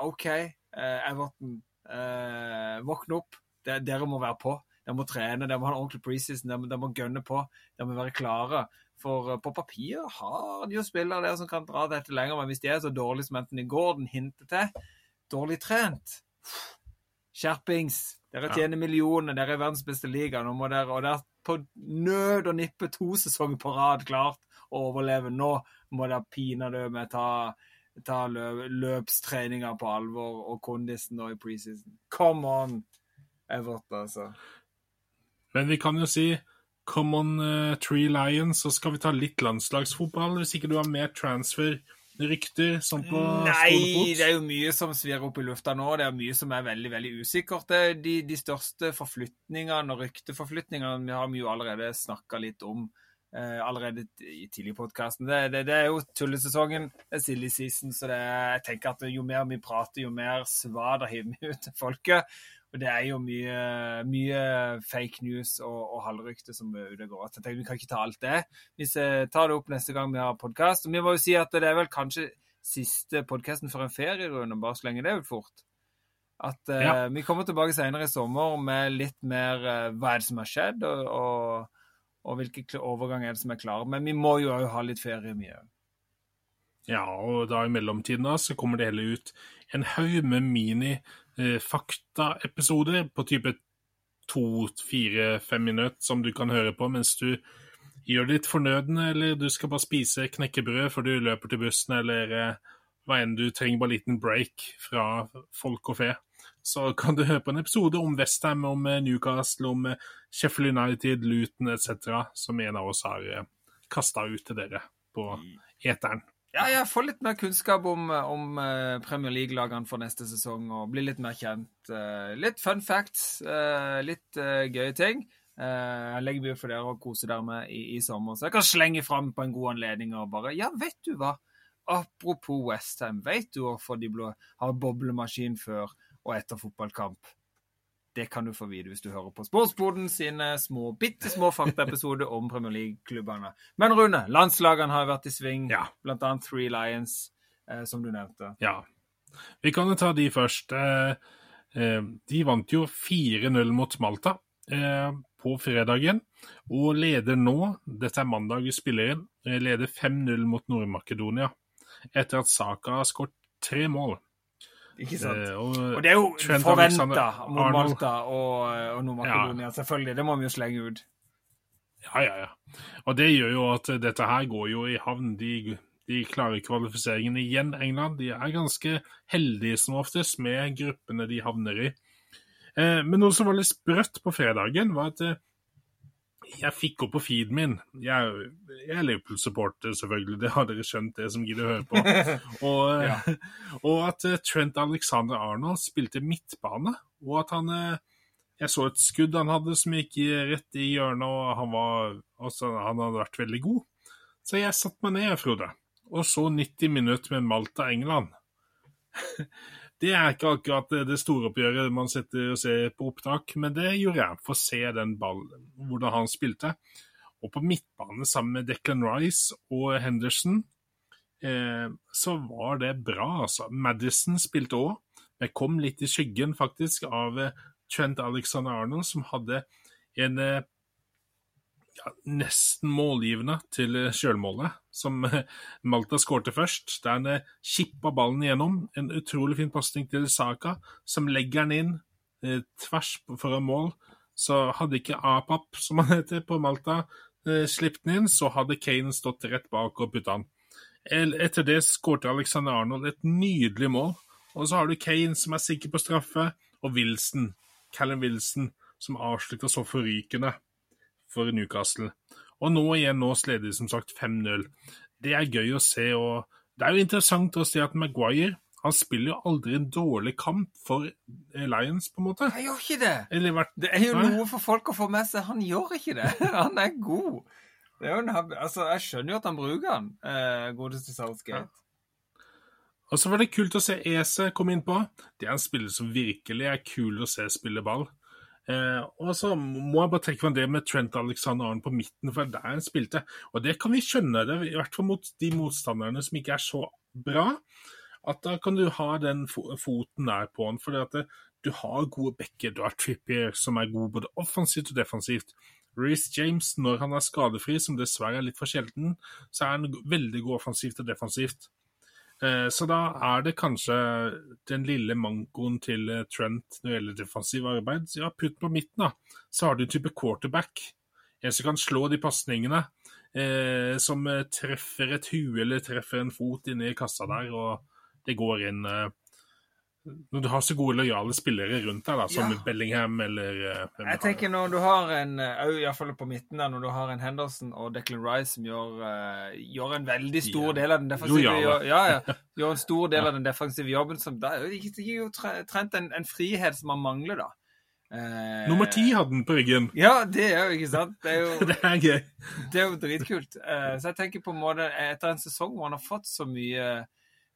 OK, eh, Everton, eh, våkne opp. Det, dere må være på. Dere må trene, dere må ha en ordentlig preseason, må- dere må gønne på. Dere må være klare. For eh, på papir har de jo spillere der som kan dra dette lenger, men hvis de er så dårlige som enten i den hinter til, dårlig trent Skjerpings! Dere Ja. tjener millioner, dere er verdens beste liga. Nå må dere, og dere på nød og nippe to sesonger på rad klart å overleve. Nå må dere pinadø med ta, ta løp, løpstreninga på alvor og kondisen nå i preseason. Come on, Everton, altså. Men vi kan jo si Come on uh, Three Lions, så skal vi ta litt landslagsfotball, hvis ikke du har mer transfer-rykter sånn på Nei, det er jo mye som svir opp i lufta nå. Det er mye som er veldig veldig usikkert. Er de, de største forflytningene og rykteforflytningene vi har vi jo allerede snakka litt om. Eh, allerede i tidlig i podkasten. Det, det, det, er jo tullesesongen, det er silly season, så det, jeg tenker at jo mer vi prater, jo mer svada hiver vi ut til folket. Og det er jo mye, mye fake news og, og halvrykte som det går. Så jeg tenker, Vi kan ikke ta alt det. Vi tar det opp neste gang vi har podkast. Vi må jo si at det er vel kanskje siste podkasten før en ferierunde, bare så lenge det ut fort. At uh. Vi kommer tilbake senere i sommer med litt mer uh, hva er det som har skjedd, og, og, og hvilke overgang er det som er klare. Men vi må jo òg ha litt ferie, òg. Ja, og da i mellomtiden da, så kommer det hele ut en haug med mini-faktaepisoder eh, på type to, fire, fem minutter som du kan høre på mens du gjør ditt fornødne, eller du skal bare spise knekkebrød før du løper til bussen, eller eh, hva enn du trenger, bare en liten break fra folk og fe. Så kan du høre på en episode om Westham, om eh, Newcastle, om Sheffield United, Luton etc., som en av oss har kasta ut til dere på eteren. Ja, jeg får litt mer kunnskap om, om uh, Premier League-lagene for neste sesong og blir litt mer kjent. Litt fun facts, litt gøye ting. jeg legger mye for dere å kose dere med i, i, sommer, så jeg kan slenge fram på en god anledning og bare Ja, vet du hva? Apropos Westham, vet du hvorfor de blå har boblemaskin før og etter fotballkamp? Det kan du få vite hvis du hører på Sportsboden sine små, bitte små faktaepisoder om Premier League-klubbene. Men Rune, landslagene har vært i sving, ja. bl.a. Three Lions, eh, som du nevnte. Ja. Vi kan jo ta de først. Eh, eh, de vant jo 4-0 mot Malta eh, på fredagen, og leder nå, dette er mandag vi spiller inn, eh, leder 5-0 mot Nord-Makedonia etter at Saka har skåret tre mål. Ikke sant? Eh, og, og, det er jo forventa mot Malta og, og Nord-Makedonia, ja. selvfølgelig. Det må vi jo slenge ut. Ja, ja, ja. Og det gjør jo at dette her går jo i havn. De, de klarer kvalifiseringen igjen, England. De er ganske heldige som oftest med gruppene de havner i. Eh, men noe som var litt sprøtt på fredagen, var at eh, jeg fikk opp på feeden min Jeg, jeg er Liverpool-supporter, selvfølgelig, det har dere skjønt, det som gidder å høre på. Og, ja. og at eh, Trent Alexander Arnold spilte midtbane, og at han eh, Jeg så et skudd han hadde som gikk rett i hjørnet, og han, var, også, han hadde vært veldig god. Så jeg satte meg ned, Frode, og så 90 minutter med Malta-England. Det er ikke akkurat det store oppgjøret man setter og ser på opptak, men det gjorde jeg for å se den ballen, hvordan han spilte. Og på midtbane sammen med Declan Rice og Henderson, eh, så var det bra, altså. Madison spilte òg, men kom litt i skyggen, faktisk, av eh, Trent Alexander Arnold, som hadde en eh, ja, nesten målgivende til eh, sjølmålet, som eh, Malta skårte først. Der han eh, kippa ballen igjennom. En utrolig fin pasning til Saka, som legger den inn eh, tvers foran mål. Så hadde ikke Apap, som han heter på Malta, eh, sluppet den inn, så hadde Kane stått rett bak og putta den. Etter det skårte Alexander Arnold et nydelig mål. Og så har du Kane, som er sikker på straffe, og Wilson, Callum Wilson, som avslutter så forrykende for Newcastle. Og nå igjen nå leder de som sagt 5-0. Det er gøy å se, og det er jo interessant å se at Maguire han spiller jo aldri en dårlig kamp for Lions, på en måte. Han gjør ikke det! Eller, det er jo noe for folk å få med seg. Han gjør ikke det. Han er god. Er en, altså, jeg skjønner jo at han bruker han, eh, godeste Southgate. Ja. Og så var det kult å se Ese komme innpå. Det er en spiller som virkelig er kul å se spille ball. Eh, og så må jeg bare trekke fram det med Trent Alexander Arne på midten, for der han spilte. Og det kan vi skjønne, det, i hvert fall mot de motstanderne som ikke er så bra. At da kan du ha den foten der på han, for du har gode backer. Du har Trippier som er god både offensivt og defensivt. Reece James, når han er skadefri, som dessverre er litt for sjelden, så er han veldig god offensivt og defensivt. Eh, så da er det kanskje den lille mankoen til eh, Trent når det gjelder defensiv arbeid. Så ja, putt på midten, da. Så har du en type quarterback. En som kan slå de pasningene. Eh, som eh, treffer et hue eller treffer en fot inni kassa der, og det går inn eh, når du har så gode, lojale spillere rundt deg, da, som ja. Bellingham eller uh, Jeg tenker når du har en uh, iallfall på midten der, når du har en Henderson og Declan Rice som gjør, uh, gjør en veldig stor yeah. del av den defensive jo, ja, ja, gjør en stor del av den defensive jobben, som da gir jo trent en, en, frihet som man mangler, da. Uh, Nummer ti hadde den på ryggen. Ja, det er jo ikke sant. Det er jo, Det er gøy. det er jo dritkult. Eh, så jeg tenker på en måte, etter en sesong hvor han har fått så mye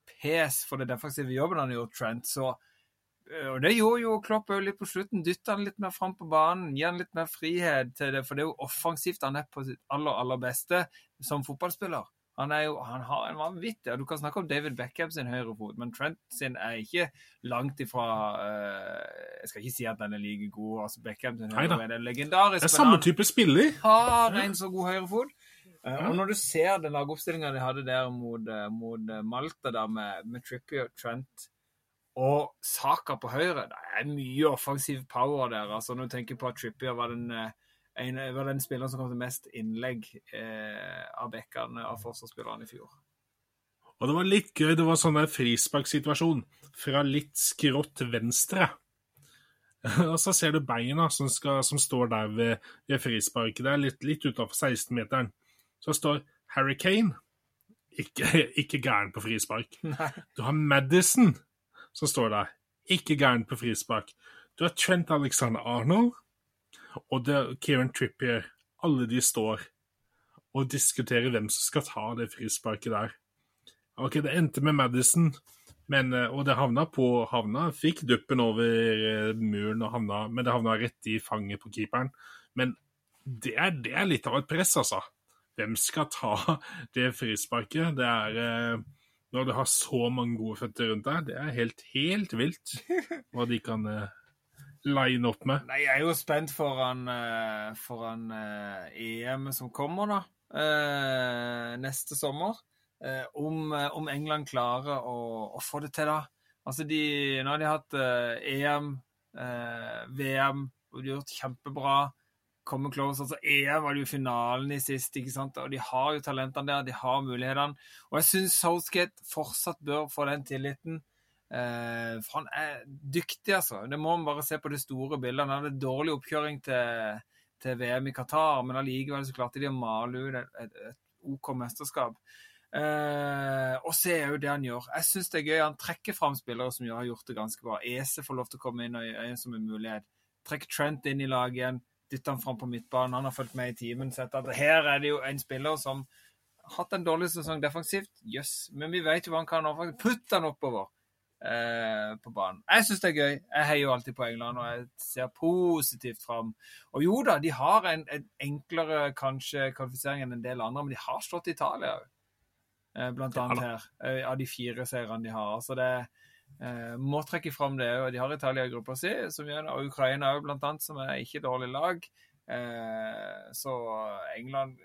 pes for det defensive jobben han gjort, Trent, så eh, og det gjorde jo Klopp òg litt på slutten. Dytta han litt mer fram på banen, gi han litt mer frihet til det. For det er jo offensivt han er på sitt aller, aller beste som fotballspiller. Han er jo, han har en vanvittig Du kan snakke om David Beckham sin høyrefot, men Trent sin er ikke langt ifra uh, Jeg skal ikke si at den er like god. altså Beckham sin høyrefot er legendarisk. Det er samme type spiller. Har en så god høyrefot. Uh, og når du ser den lagoppstillinga de hadde der mot, uh, mot Malta, da med, med Trippier, Trent og Saka på høyre, det er mye offensiv power der. altså Når du tenker på at Trippier var den en, var den spilleren som kom til mest innlegg eh, av bekkene av forsvarsspillerne i fjor. Og det var litt gøy. Det var sånn der frisparksituasjon fra litt skrått venstre. og så ser du beina som, skal, som står der ved, ved frisparket. Det er litt, litt utafor 16-meteren. Så står Harry Kane. Ikke, ikke gæren på frispark. Nei. Du har Madison som står der. Ikke gæren på frispark. Du har Trent Alexander Arnold og det er Kieran Trippier. Alle de står og diskuterer hvem som skal ta det frisparket der. Ok, Det endte med Madison, men, og det havna på havna. Fikk duppen over muren, og havna, men det havna rett i fanget på keeperen. Men det er, det er litt av et press, altså. Hvem skal ta det frisparket? Det er Når du har så mange gode føtter rundt deg, det er helt, helt vilt hva de kan line opp med? Nei, Jeg er jo spent foran, uh, foran EM som kommer, da. Neste sommer. Om, om, England klarer å, å, få det til, da. Altså, de, Nå har de hatt EM, VM, og de har gjort kjempebra. Kommer close. altså EM var det jo finalen i sist, ikke sant? og de har jo talentene der, de har mulighetene. Og jeg syns Southgate fortsatt bør få den tilliten. Eh, for han er dyktig, altså. Det må man bare se på det store bildet. Han hadde dårlig oppkjøring til, til VM i Qatar, men allikevel så klarte de å male ut et, et, et OK mesterskap. Uh, og er jo det han gjør. Jeg syns det er gøy. Han trekker fram spillere som har gjort det ganske bra. Ese får lov til å komme inn og gjøre som en mulighet. Trekker Trent inn i laget igjen. Dytter han fram på midtbanen. Han har fulgt med i timen. Sett at her er det jo en spiller som har hatt en dårlig sesong defensivt. Jøss. Yes. Men vi vet jo hva han kan. Putt han oppover. Eh, på banen. Jeg syns det er gøy. Jeg heier jo alltid på England, og jeg ser positivt fram. Og jo da, de har en, en enklere kanskje kvalifisering enn en del andre, men de har slått Italia òg. Eh, blant annet her. Eh, av de fire seirene de har. Altså det eh, må trekke fram det òg. De har Italia i gruppa si, som gjør det, og Ukraina òg, blant annet, som er ikke dårlig lag. Eh, så England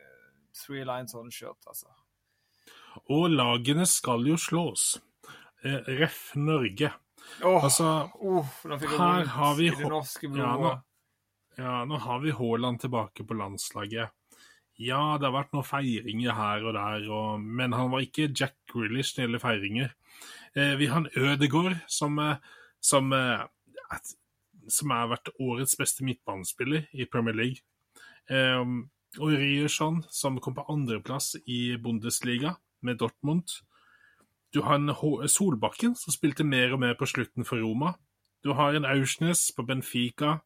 Three lines on shirt, altså. Og lagene skal jo slås. Ref. Norge. Oh, altså, oh, her har vi. Ja, nå, ja, nå har vi Haaland tilbake på landslaget. Ja, det har vært noen feiringer her og der, og, men han var ikke Jack Grealish når det gjelder feiringer. Eh, vi har en Ødegård som, som, som har vært årets beste midtbanespiller i Premier League. Eh, og Ryerson, som kom på andreplass i Bundesliga med Dortmund. Du har en Solbakken, som spilte mer og mer på slutten for Roma. Du har en Aursnes på Benfica.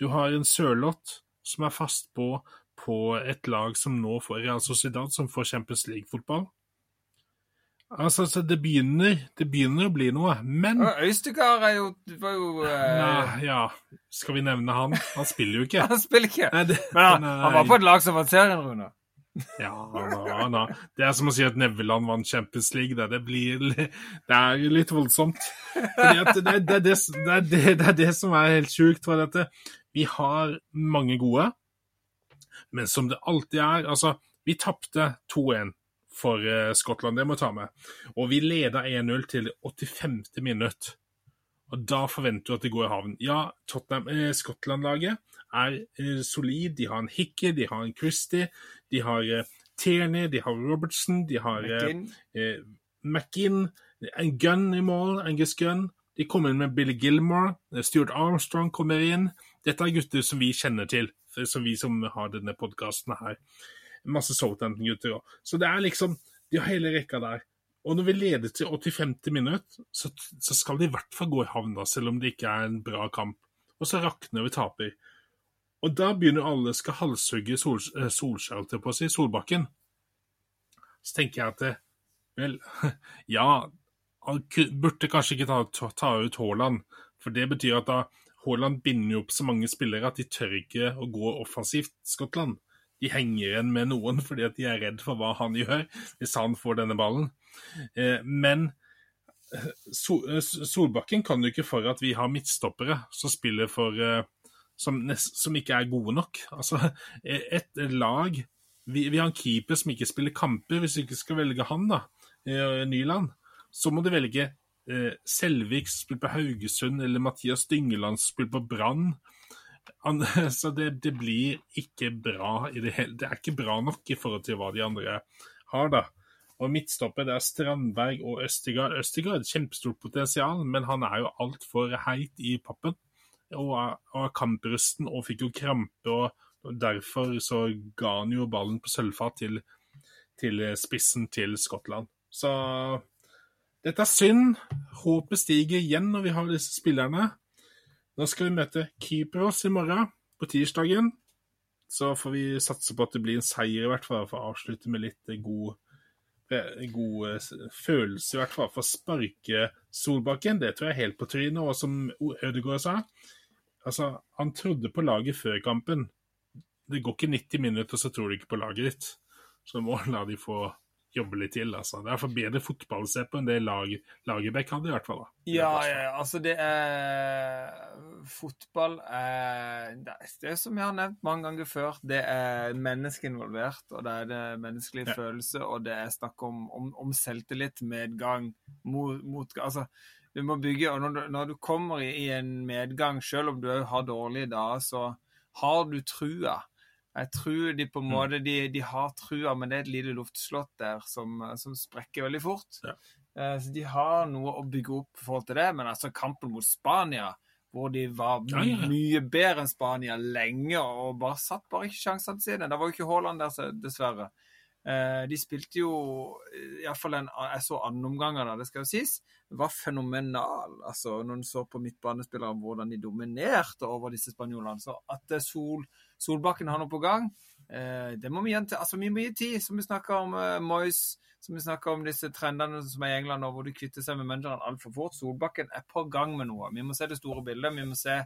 Du har en Sørloth, som er fast på, på et lag som nå får Real Sociedad, som får Champions League-fotball. Altså, så det, begynner, det begynner å bli noe, men Øystegard er jo, var jo eh... Nei, Ja, skal vi nevne han? Han spiller jo ikke. han spiller ikke. Nei, det, men han, han, var på et lag som vant serien, Rune. Ja, na, na. Det er som å si at Nevland vant Champions League. Det, det, blir, det er litt voldsomt. Det, det, det, er det som er helt sjukt. For dette. Vi har mange gode, men som det alltid er Altså, vi tapte 2-1 for Skottland, det må ta med. Og vi leda 1-0 til 85. minutt. Og da forventer du at det går i havn. Ja, eh, Skottland-laget er eh, solid. De har en Hickey, de har en Christie, de har eh, Tierney, de har Robertson, de har McInn. eh, en Gunn i mål, Angus Gunn. De kommer inn med Billy Gilmore, Stuart Armstrong kommer inn. Dette er gutter som vi kjenner til, som vi som har denne podkasten her. Masse Southampton-gutter òg. Så det er liksom De har hele rekka der. Og når vi leder til 85. minutt, så, så, skal de i hvert fall gå i havn, da, selv om det ikke er en bra kamp. og så rakner vi taper. Og da begynner alle skal halshugge sol, eh, Solskjær, på å si, Solbakken. Så tenker jeg at det, vel, ja, han burde kanskje ikke ta, ta ut Haaland, for det betyr at da Haaland binder jo opp så mange spillere at de tør ikke å gå offensivt Skottland. De henger igjen med noen fordi at de er redd for hva han gjør hvis han får denne ballen. Eh, men eh, Solbakken kan jo ikke for at vi har midtstoppere som spiller for som, som, ikke er gode nok. Altså, et, lag vi, vi, har en keeper som ikke spiller kamper. Hvis du ikke skal velge han, da, eh, Nyland, så må du velge eh, Selvik som spiller på Haugesund, eller Mathias Dyngeland som spiller på Brann. Så det, det, blir ikke bra i det hele Det er ikke bra nok i forhold til hva de andre har, da. Og midtstoppet er Strandberg og Østigard. Østigard kjempestort potensial, men han er jo altfor heit i pappen og har kamprusten og fikk jo krampe. og Derfor så ga han jo ballen på sølvfat til, til spissen til Skottland. Så dette er synd. Håpet stiger igjen når vi har disse spillerne. Nå skal vi møte Kypros i morgen, på tirsdagen. Så får vi satse på at det blir en seier, i hvert fall, for å avslutte med litt god, god eh, følelse, i hvert fall. For å sparke Solbakken, det tror jeg er helt på trynet. Og som Ødegaard sa, Altså, han trodde på laget før kampen. Det går ikke 90 minutter, så tror du ikke på laget ditt. Så må la de få jobbe litt til. altså. Det er for bedre fotball å se på enn det lag, Lagerbäck hadde, i hvert fall. da. Ja, ja, altså det er Fotball er Det er som jeg har nevnt mange ganger før. Det er menneske involvert, og det er det menneskelige ja. følelse, og det er snakk om, om, om selvtillit, medgang, mot, mot Altså du må bygge, og når du, når du kommer i, i, en medgang, selv om du har dårlige dager, så har du trua. Jeg tror de på en mm. måte de, de har trua, men det er et lite luftslott der som, som sprekker veldig fort. Ja. Eh, så de har noe å bygge opp i forhold til det. Men altså kampen mot Spania, hvor de var ja, ja. mye bedre enn Spania lenge og bare satt bare ikke sjansene sine. Det var jo ikke Haaland der, dessverre. Eh, de spilte jo iallfall en Jeg så annenomganger da, det skal jo sies. Det var fenomenal. altså Når en så på midtbanespillere, hvordan de dominerte over disse spanjolene. Så at Sol, Solbakken har noe på gang, eh, det må vi gi altså vi må gi tid. Som vi snakker om uh, Moyes, som vi snakker om disse trendene som er i England nå, hvor de kvitter seg med manageren altfor fort. Solbakken er på gang med noe. Vi må se det store bildet. Vi må se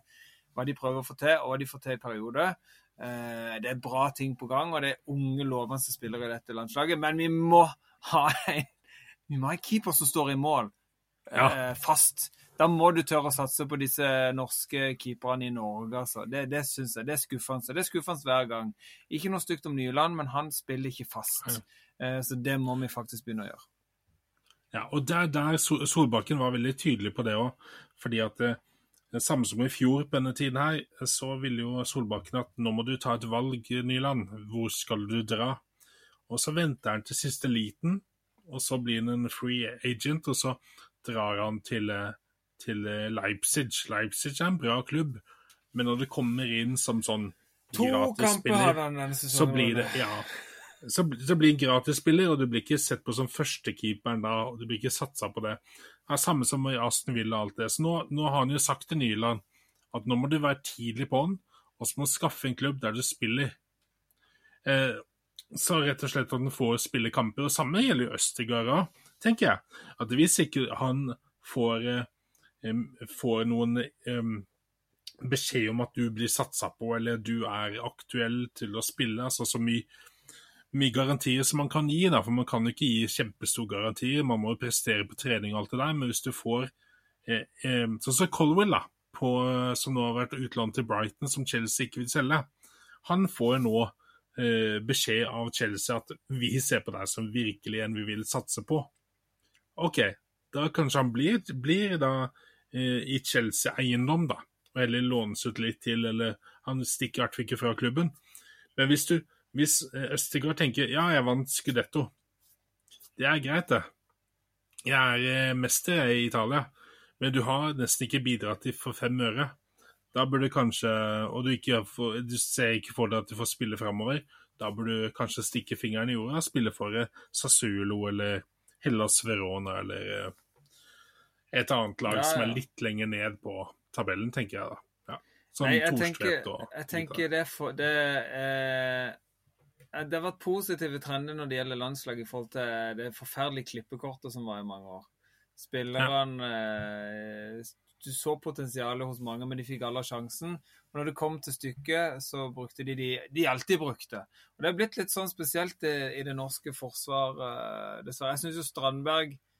hva de prøver å få til, og hva de får til i perioder. Eh, det er bra ting på gang, og det er unge, lovende spillere i dette landslaget. Men vi må ha en, vi må ha en keeper som står i mål ja. Eh, fast. Da må du tørre å satse på disse norske keeperne i Norge. Altså. Det, det syns jeg. Det er skuffende. Det er skuffende hver gang. Ikke noe stygt om Nyland, men han spiller ikke fast. Ja. Eh, så det må vi faktisk begynne å gjøre. Ja, og der, der Solbakken var veldig tydelig på det òg. Fordi at det samme som i fjor på denne tiden her, så ville jo Solbakken at nå må du ta et valg, Nyland. Hvor skal du dra? Og så venter han til siste liten, og så blir han en free agent, og så drar han til, til Leipzig. Leipzig er en bra klubb, men når det kommer inn som sånn gratisspiller, så blir det ja, så, så blir gratisspiller, og du blir ikke sett på som førstekeeperen da, og du blir ikke satsa på det. Det er samme som i Aston Villa og alt det. Så nå, nå har han jo sagt til Nyland at nå må du være tidlig på den, og så må du skaffe en klubb der du spiller. Eh, så rett og slett at han får spille kamper. Og samme gjelder jo Østergaard òg, tenker jeg. At hvis ikke han får, eh, får noen beskjed om at du blir satsa på, eller du er aktuell til å spille, altså så mye mye garantier som man kan gi, da, for man kan ikke gi kjempestore garantier. Man må jo prestere på trening og alt det der, men hvis du får eh, eh, Sånn som Colwell, da, på, som nå har vært utlånt til Brighton, som Chelsea ikke vil selge. Han får nå eh, beskjed av Chelsea at vi ser på deg som virkelig en vi vil satse på. OK, da kanskje han blir, blir da i Chelsea-eiendom, da, eller lånes ut litt til, eller han stikker i hvert fall ikke fra klubben. Men hvis du hvis Østergaard tenker ja, jeg vant Scudetto, det er greit, det. Jeg er eh, mester i Italia, men du har nesten ikke bidratt til for fem øre. Da burde kanskje Og du, ikke får, du ser ikke for deg at du får spille framover. Da burde du kanskje stikke fingeren i jorda og spille for eh, Sassuolo eller Hellas Verona eller et annet lag ja, ja. som er litt lenger ned på tabellen, tenker jeg da. Ja. Sånn Nei, jeg tenker, og jeg tenker det, for, det eh, Det har vært positive trender når det gjelder landslag i forhold til det forferdelige klippekortet som var i mange år. Spillerne eh, Du så potensialet hos mange, men de fikk alle sjansen. Og når det kom til stykket, så brukte de de de alltid brukte. Og Det er blitt litt sånn spesielt i, i det norske forsvaret, dessverre. Jeg syns jo Strandberg eh,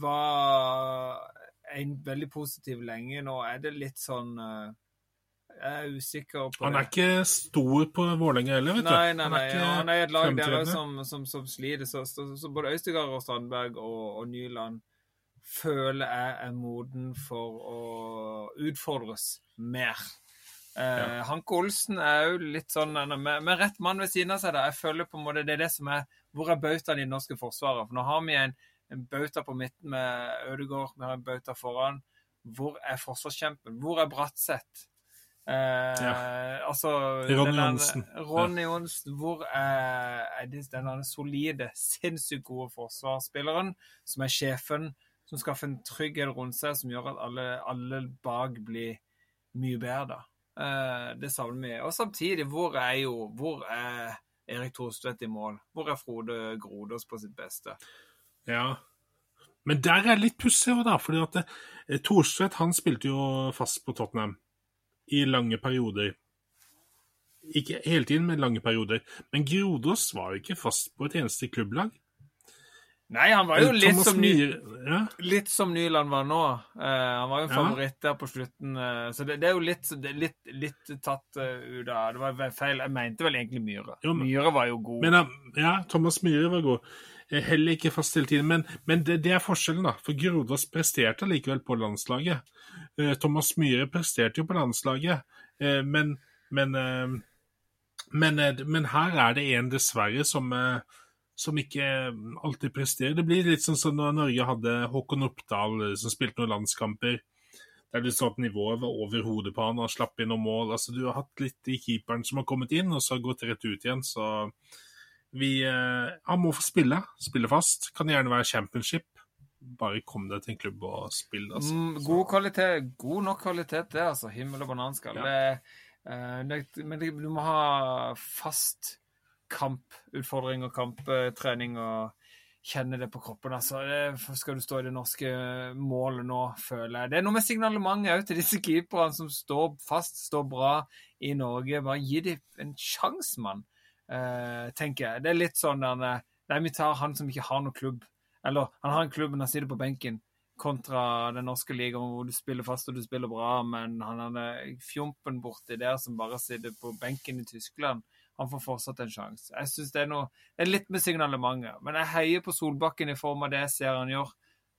var en veldig positiv lenge. Nå er det litt sånn eh, Jeg er usikker på det. Han er ikke stor på Vålerenga heller, vet du. Nei, nei, nei. Han er et lag der som, som, som sliter. Så, så, så både Øystegard og Strandberg og, og Nyland føler jeg er moden for å utfordres mer. Eh, Ja. Hanke Olsen er jo litt sånn med, med rett mann ved siden av seg. da. Jeg føler på en måte det er det som er Hvor er bautaen i det norske forsvaret? For nå har vi en, en bauta på midten med Ødegaard, vi har en bauta foran. Hvor er forsvarskjempen? Hvor er Bratseth? Eh, Altså Ronny Johnsen. Ronny Johnsen. Hvor er, er den solide, sinnssykt gode forsvarsspilleren som er sjefen, som skaffer en trygghet rundt seg som gjør at alle, alle bak blir mye bedre? da. Eh, det savner vi. Og samtidig, hvor er jo Hvor er Erik Thorstvedt i mål? Hvor er Frode Grodås på sitt beste? Ja. Men der er det litt pussig òg, da. fordi at eh, Thorstvedt han spilte jo fast på Tottenham i lange perioder. Ikke hele tiden, men lange perioder. Men Grodås var jo ikke fast på et eneste klubblag. Nei, han var jo Eh, litt som, ny, Myhre- ja. litt som Nyland var nå. Uh, han var jo en Ja. favoritt der på slutten. Uh, så det, det er jo litt, er litt, litt tatt ut uh, av Det var feil. Jeg mente vel egentlig Myhre. Jo, men- Myhre var jo god. Men ja, ja, Thomas Myhre var god. Heller ikke fast hele tiden. Men, men det, det er forskjellen, da. For Grodås presterte likevel på landslaget. Eh, Thomas Myhre presterte jo på landslaget, eh, men men, eh, men, her er det en, dessverre, som, som ikke alltid presterer. Det blir litt sånn som når Norge hadde Håkon Oppdal, som spilte noen landskamper. Der du så at nivået var over hodet på han, og slapp inn noen mål. Altså, du har hatt litt i keeperen som har kommet inn, og så har gått rett ut igjen. Så vi eh, Han må få spille. Spille fast. Kan gjerne være championship. Bare kom deg til en klubb og spill, altså. Mm, god kvalitet, god nok kvalitet, det, altså. Himmel og bananskall. Ja. Eh, men det, du må ha fast kamputfordring og kamptrening og kjenne det på kroppen. altså. Det, skal du stå i det norske målet nå, føler jeg. Det er noe med signalementet òg til disse keeperne som står fast, står bra i Norge. Bare gi dem en sjanse, mann, tenker jeg. Det er litt sånn der Nei, vi tar han som ikke har noen klubb. Eller han har en klubb, men han sitter på benken kontra den norske ligaen hvor du spiller fast og du spiller bra, men han er fjompen borti der som bare sitter på benken i Tyskland. Han får fortsatt en sjanse. Jeg synes det er noe Det er litt med signalementet. Men jeg heier på Solbakken i form av det jeg ser han gjør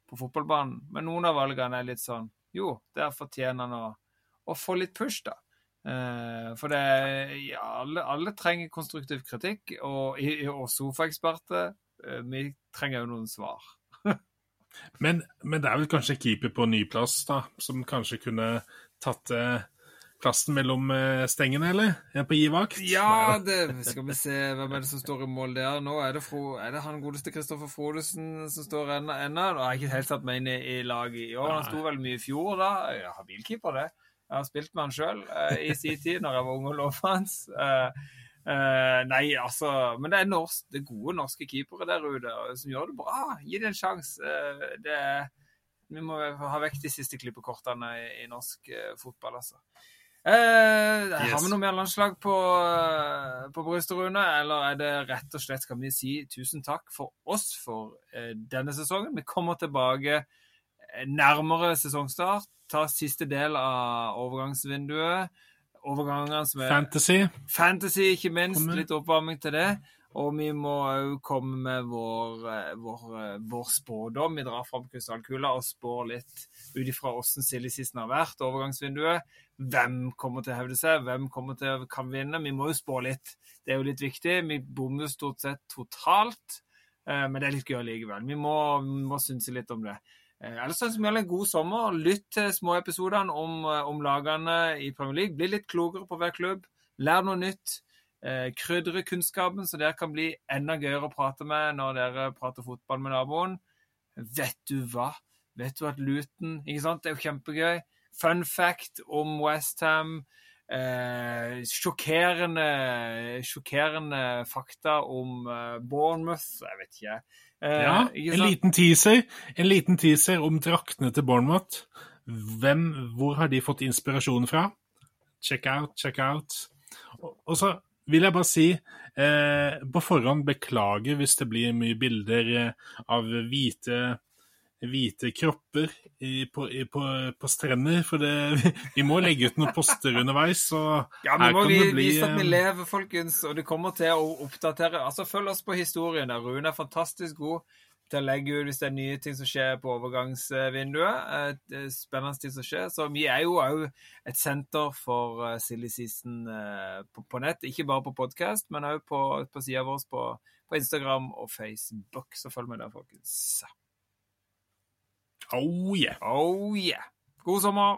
på fotballbanen. Men noen av valgene er litt sånn Jo, der fortjener han å, å få litt push, da. Eh, for det ja, alle, alle trenger konstruktiv kritikk, og, og sofaeksperter. eh, vi trenger jo noen svar. Men, men det er vel kanskje keeper på ny plass, da, som kanskje kunne tatt eh, plassen mellom stengene, eller? Er på givakt? Ja, det skal vi se hvem er det som står i mål der. Nå er det, Fro, er det han godeste Kristoffer Frodesen som står ennå. Nå har jeg ikke helt satt meg inn i, laget i år. Han sto vel mye i fjor, da. Jeg har bilkeeper, det. Jeg har spilt med han sjøl i sin tid, når jeg var ung og lovet hans. Eh, eh, nei, altså Men det er, norsk, det gode norske keepere der ute som gjør det bra. Gi det en sjanse. Uh, det Vi må ha vekk de siste klippekortene i, i norsk eh, fotball, altså. Eh, Har vi noe mer landslag på, eh, på brystet, Rune? Eller er det rett og slett kan vi si tusen takk for oss for eh, denne sesongen? Vi kommer tilbake eh, nærmere sesongstart. Ta siste del av overgangsvinduet. Overgangene som er Fantasy. Fantasy, ikke minst. Litt oppvarming til det. Og vi må òg komme med vår, eh, vår, eh, vår spådom. Vi drar fram krystallkula og spår litt ut ifra åssen season har vært, overgangsvinduet. Hvem kommer til å hevde seg, hvem kommer til å kan vinne. Vi må jo spå litt. Det er jo litt viktig. Vi bommer stort sett totalt, eh, men det er litt gøy likevel. Vi må, vi må synse litt om det. Eh, Ellers ønsker vi alle en god sommer. Lytt til småepisodene om, eh, om lagene i Premier League. Bli litt klokere på hver klubb. Lær noe nytt. Eh, krydre kunnskapen, så dere kan bli enda gøyere å prate med når dere prater fotball med naboen. Vet du hva? Vet du at Luton Ikke sant? Det er jo kjempegøy. fun fact om Westham. Eh, sjokkerende, sjokkerende fakta om eh, Bournemouth. Jeg vet ikke. Eh, Ja, en liten teaser. En liten teaser om draktene til Bournemouth. Hvem, hvor har de fått inspirasjon fra? Check out, check out. Og, så vil jeg bare si eh, på forhånd beklager hvis det blir mye bilder eh, av hvite, hvite kropper i, på, i, på, på strender, for det, vi må legge ut noen poster underveis. Ja, vi må kan vi, det bli vise at vi eh, lever, folkens, og det kommer til å oppdatere. Altså, Følg oss på historien. der. Rune er fantastisk god til å legge ut hvis det er nye ting som skjer på overgangsvinduet. et er Spennende ting som skjer. Så vi er jo òg et senter for eh, Silly Season eh, på, på nett. Ikke bare på podkast, men òg på, på sida vår på, på Instagram og Facebook. Så følg med der, folkens. Oh yeah! Oh yeah! God sommer!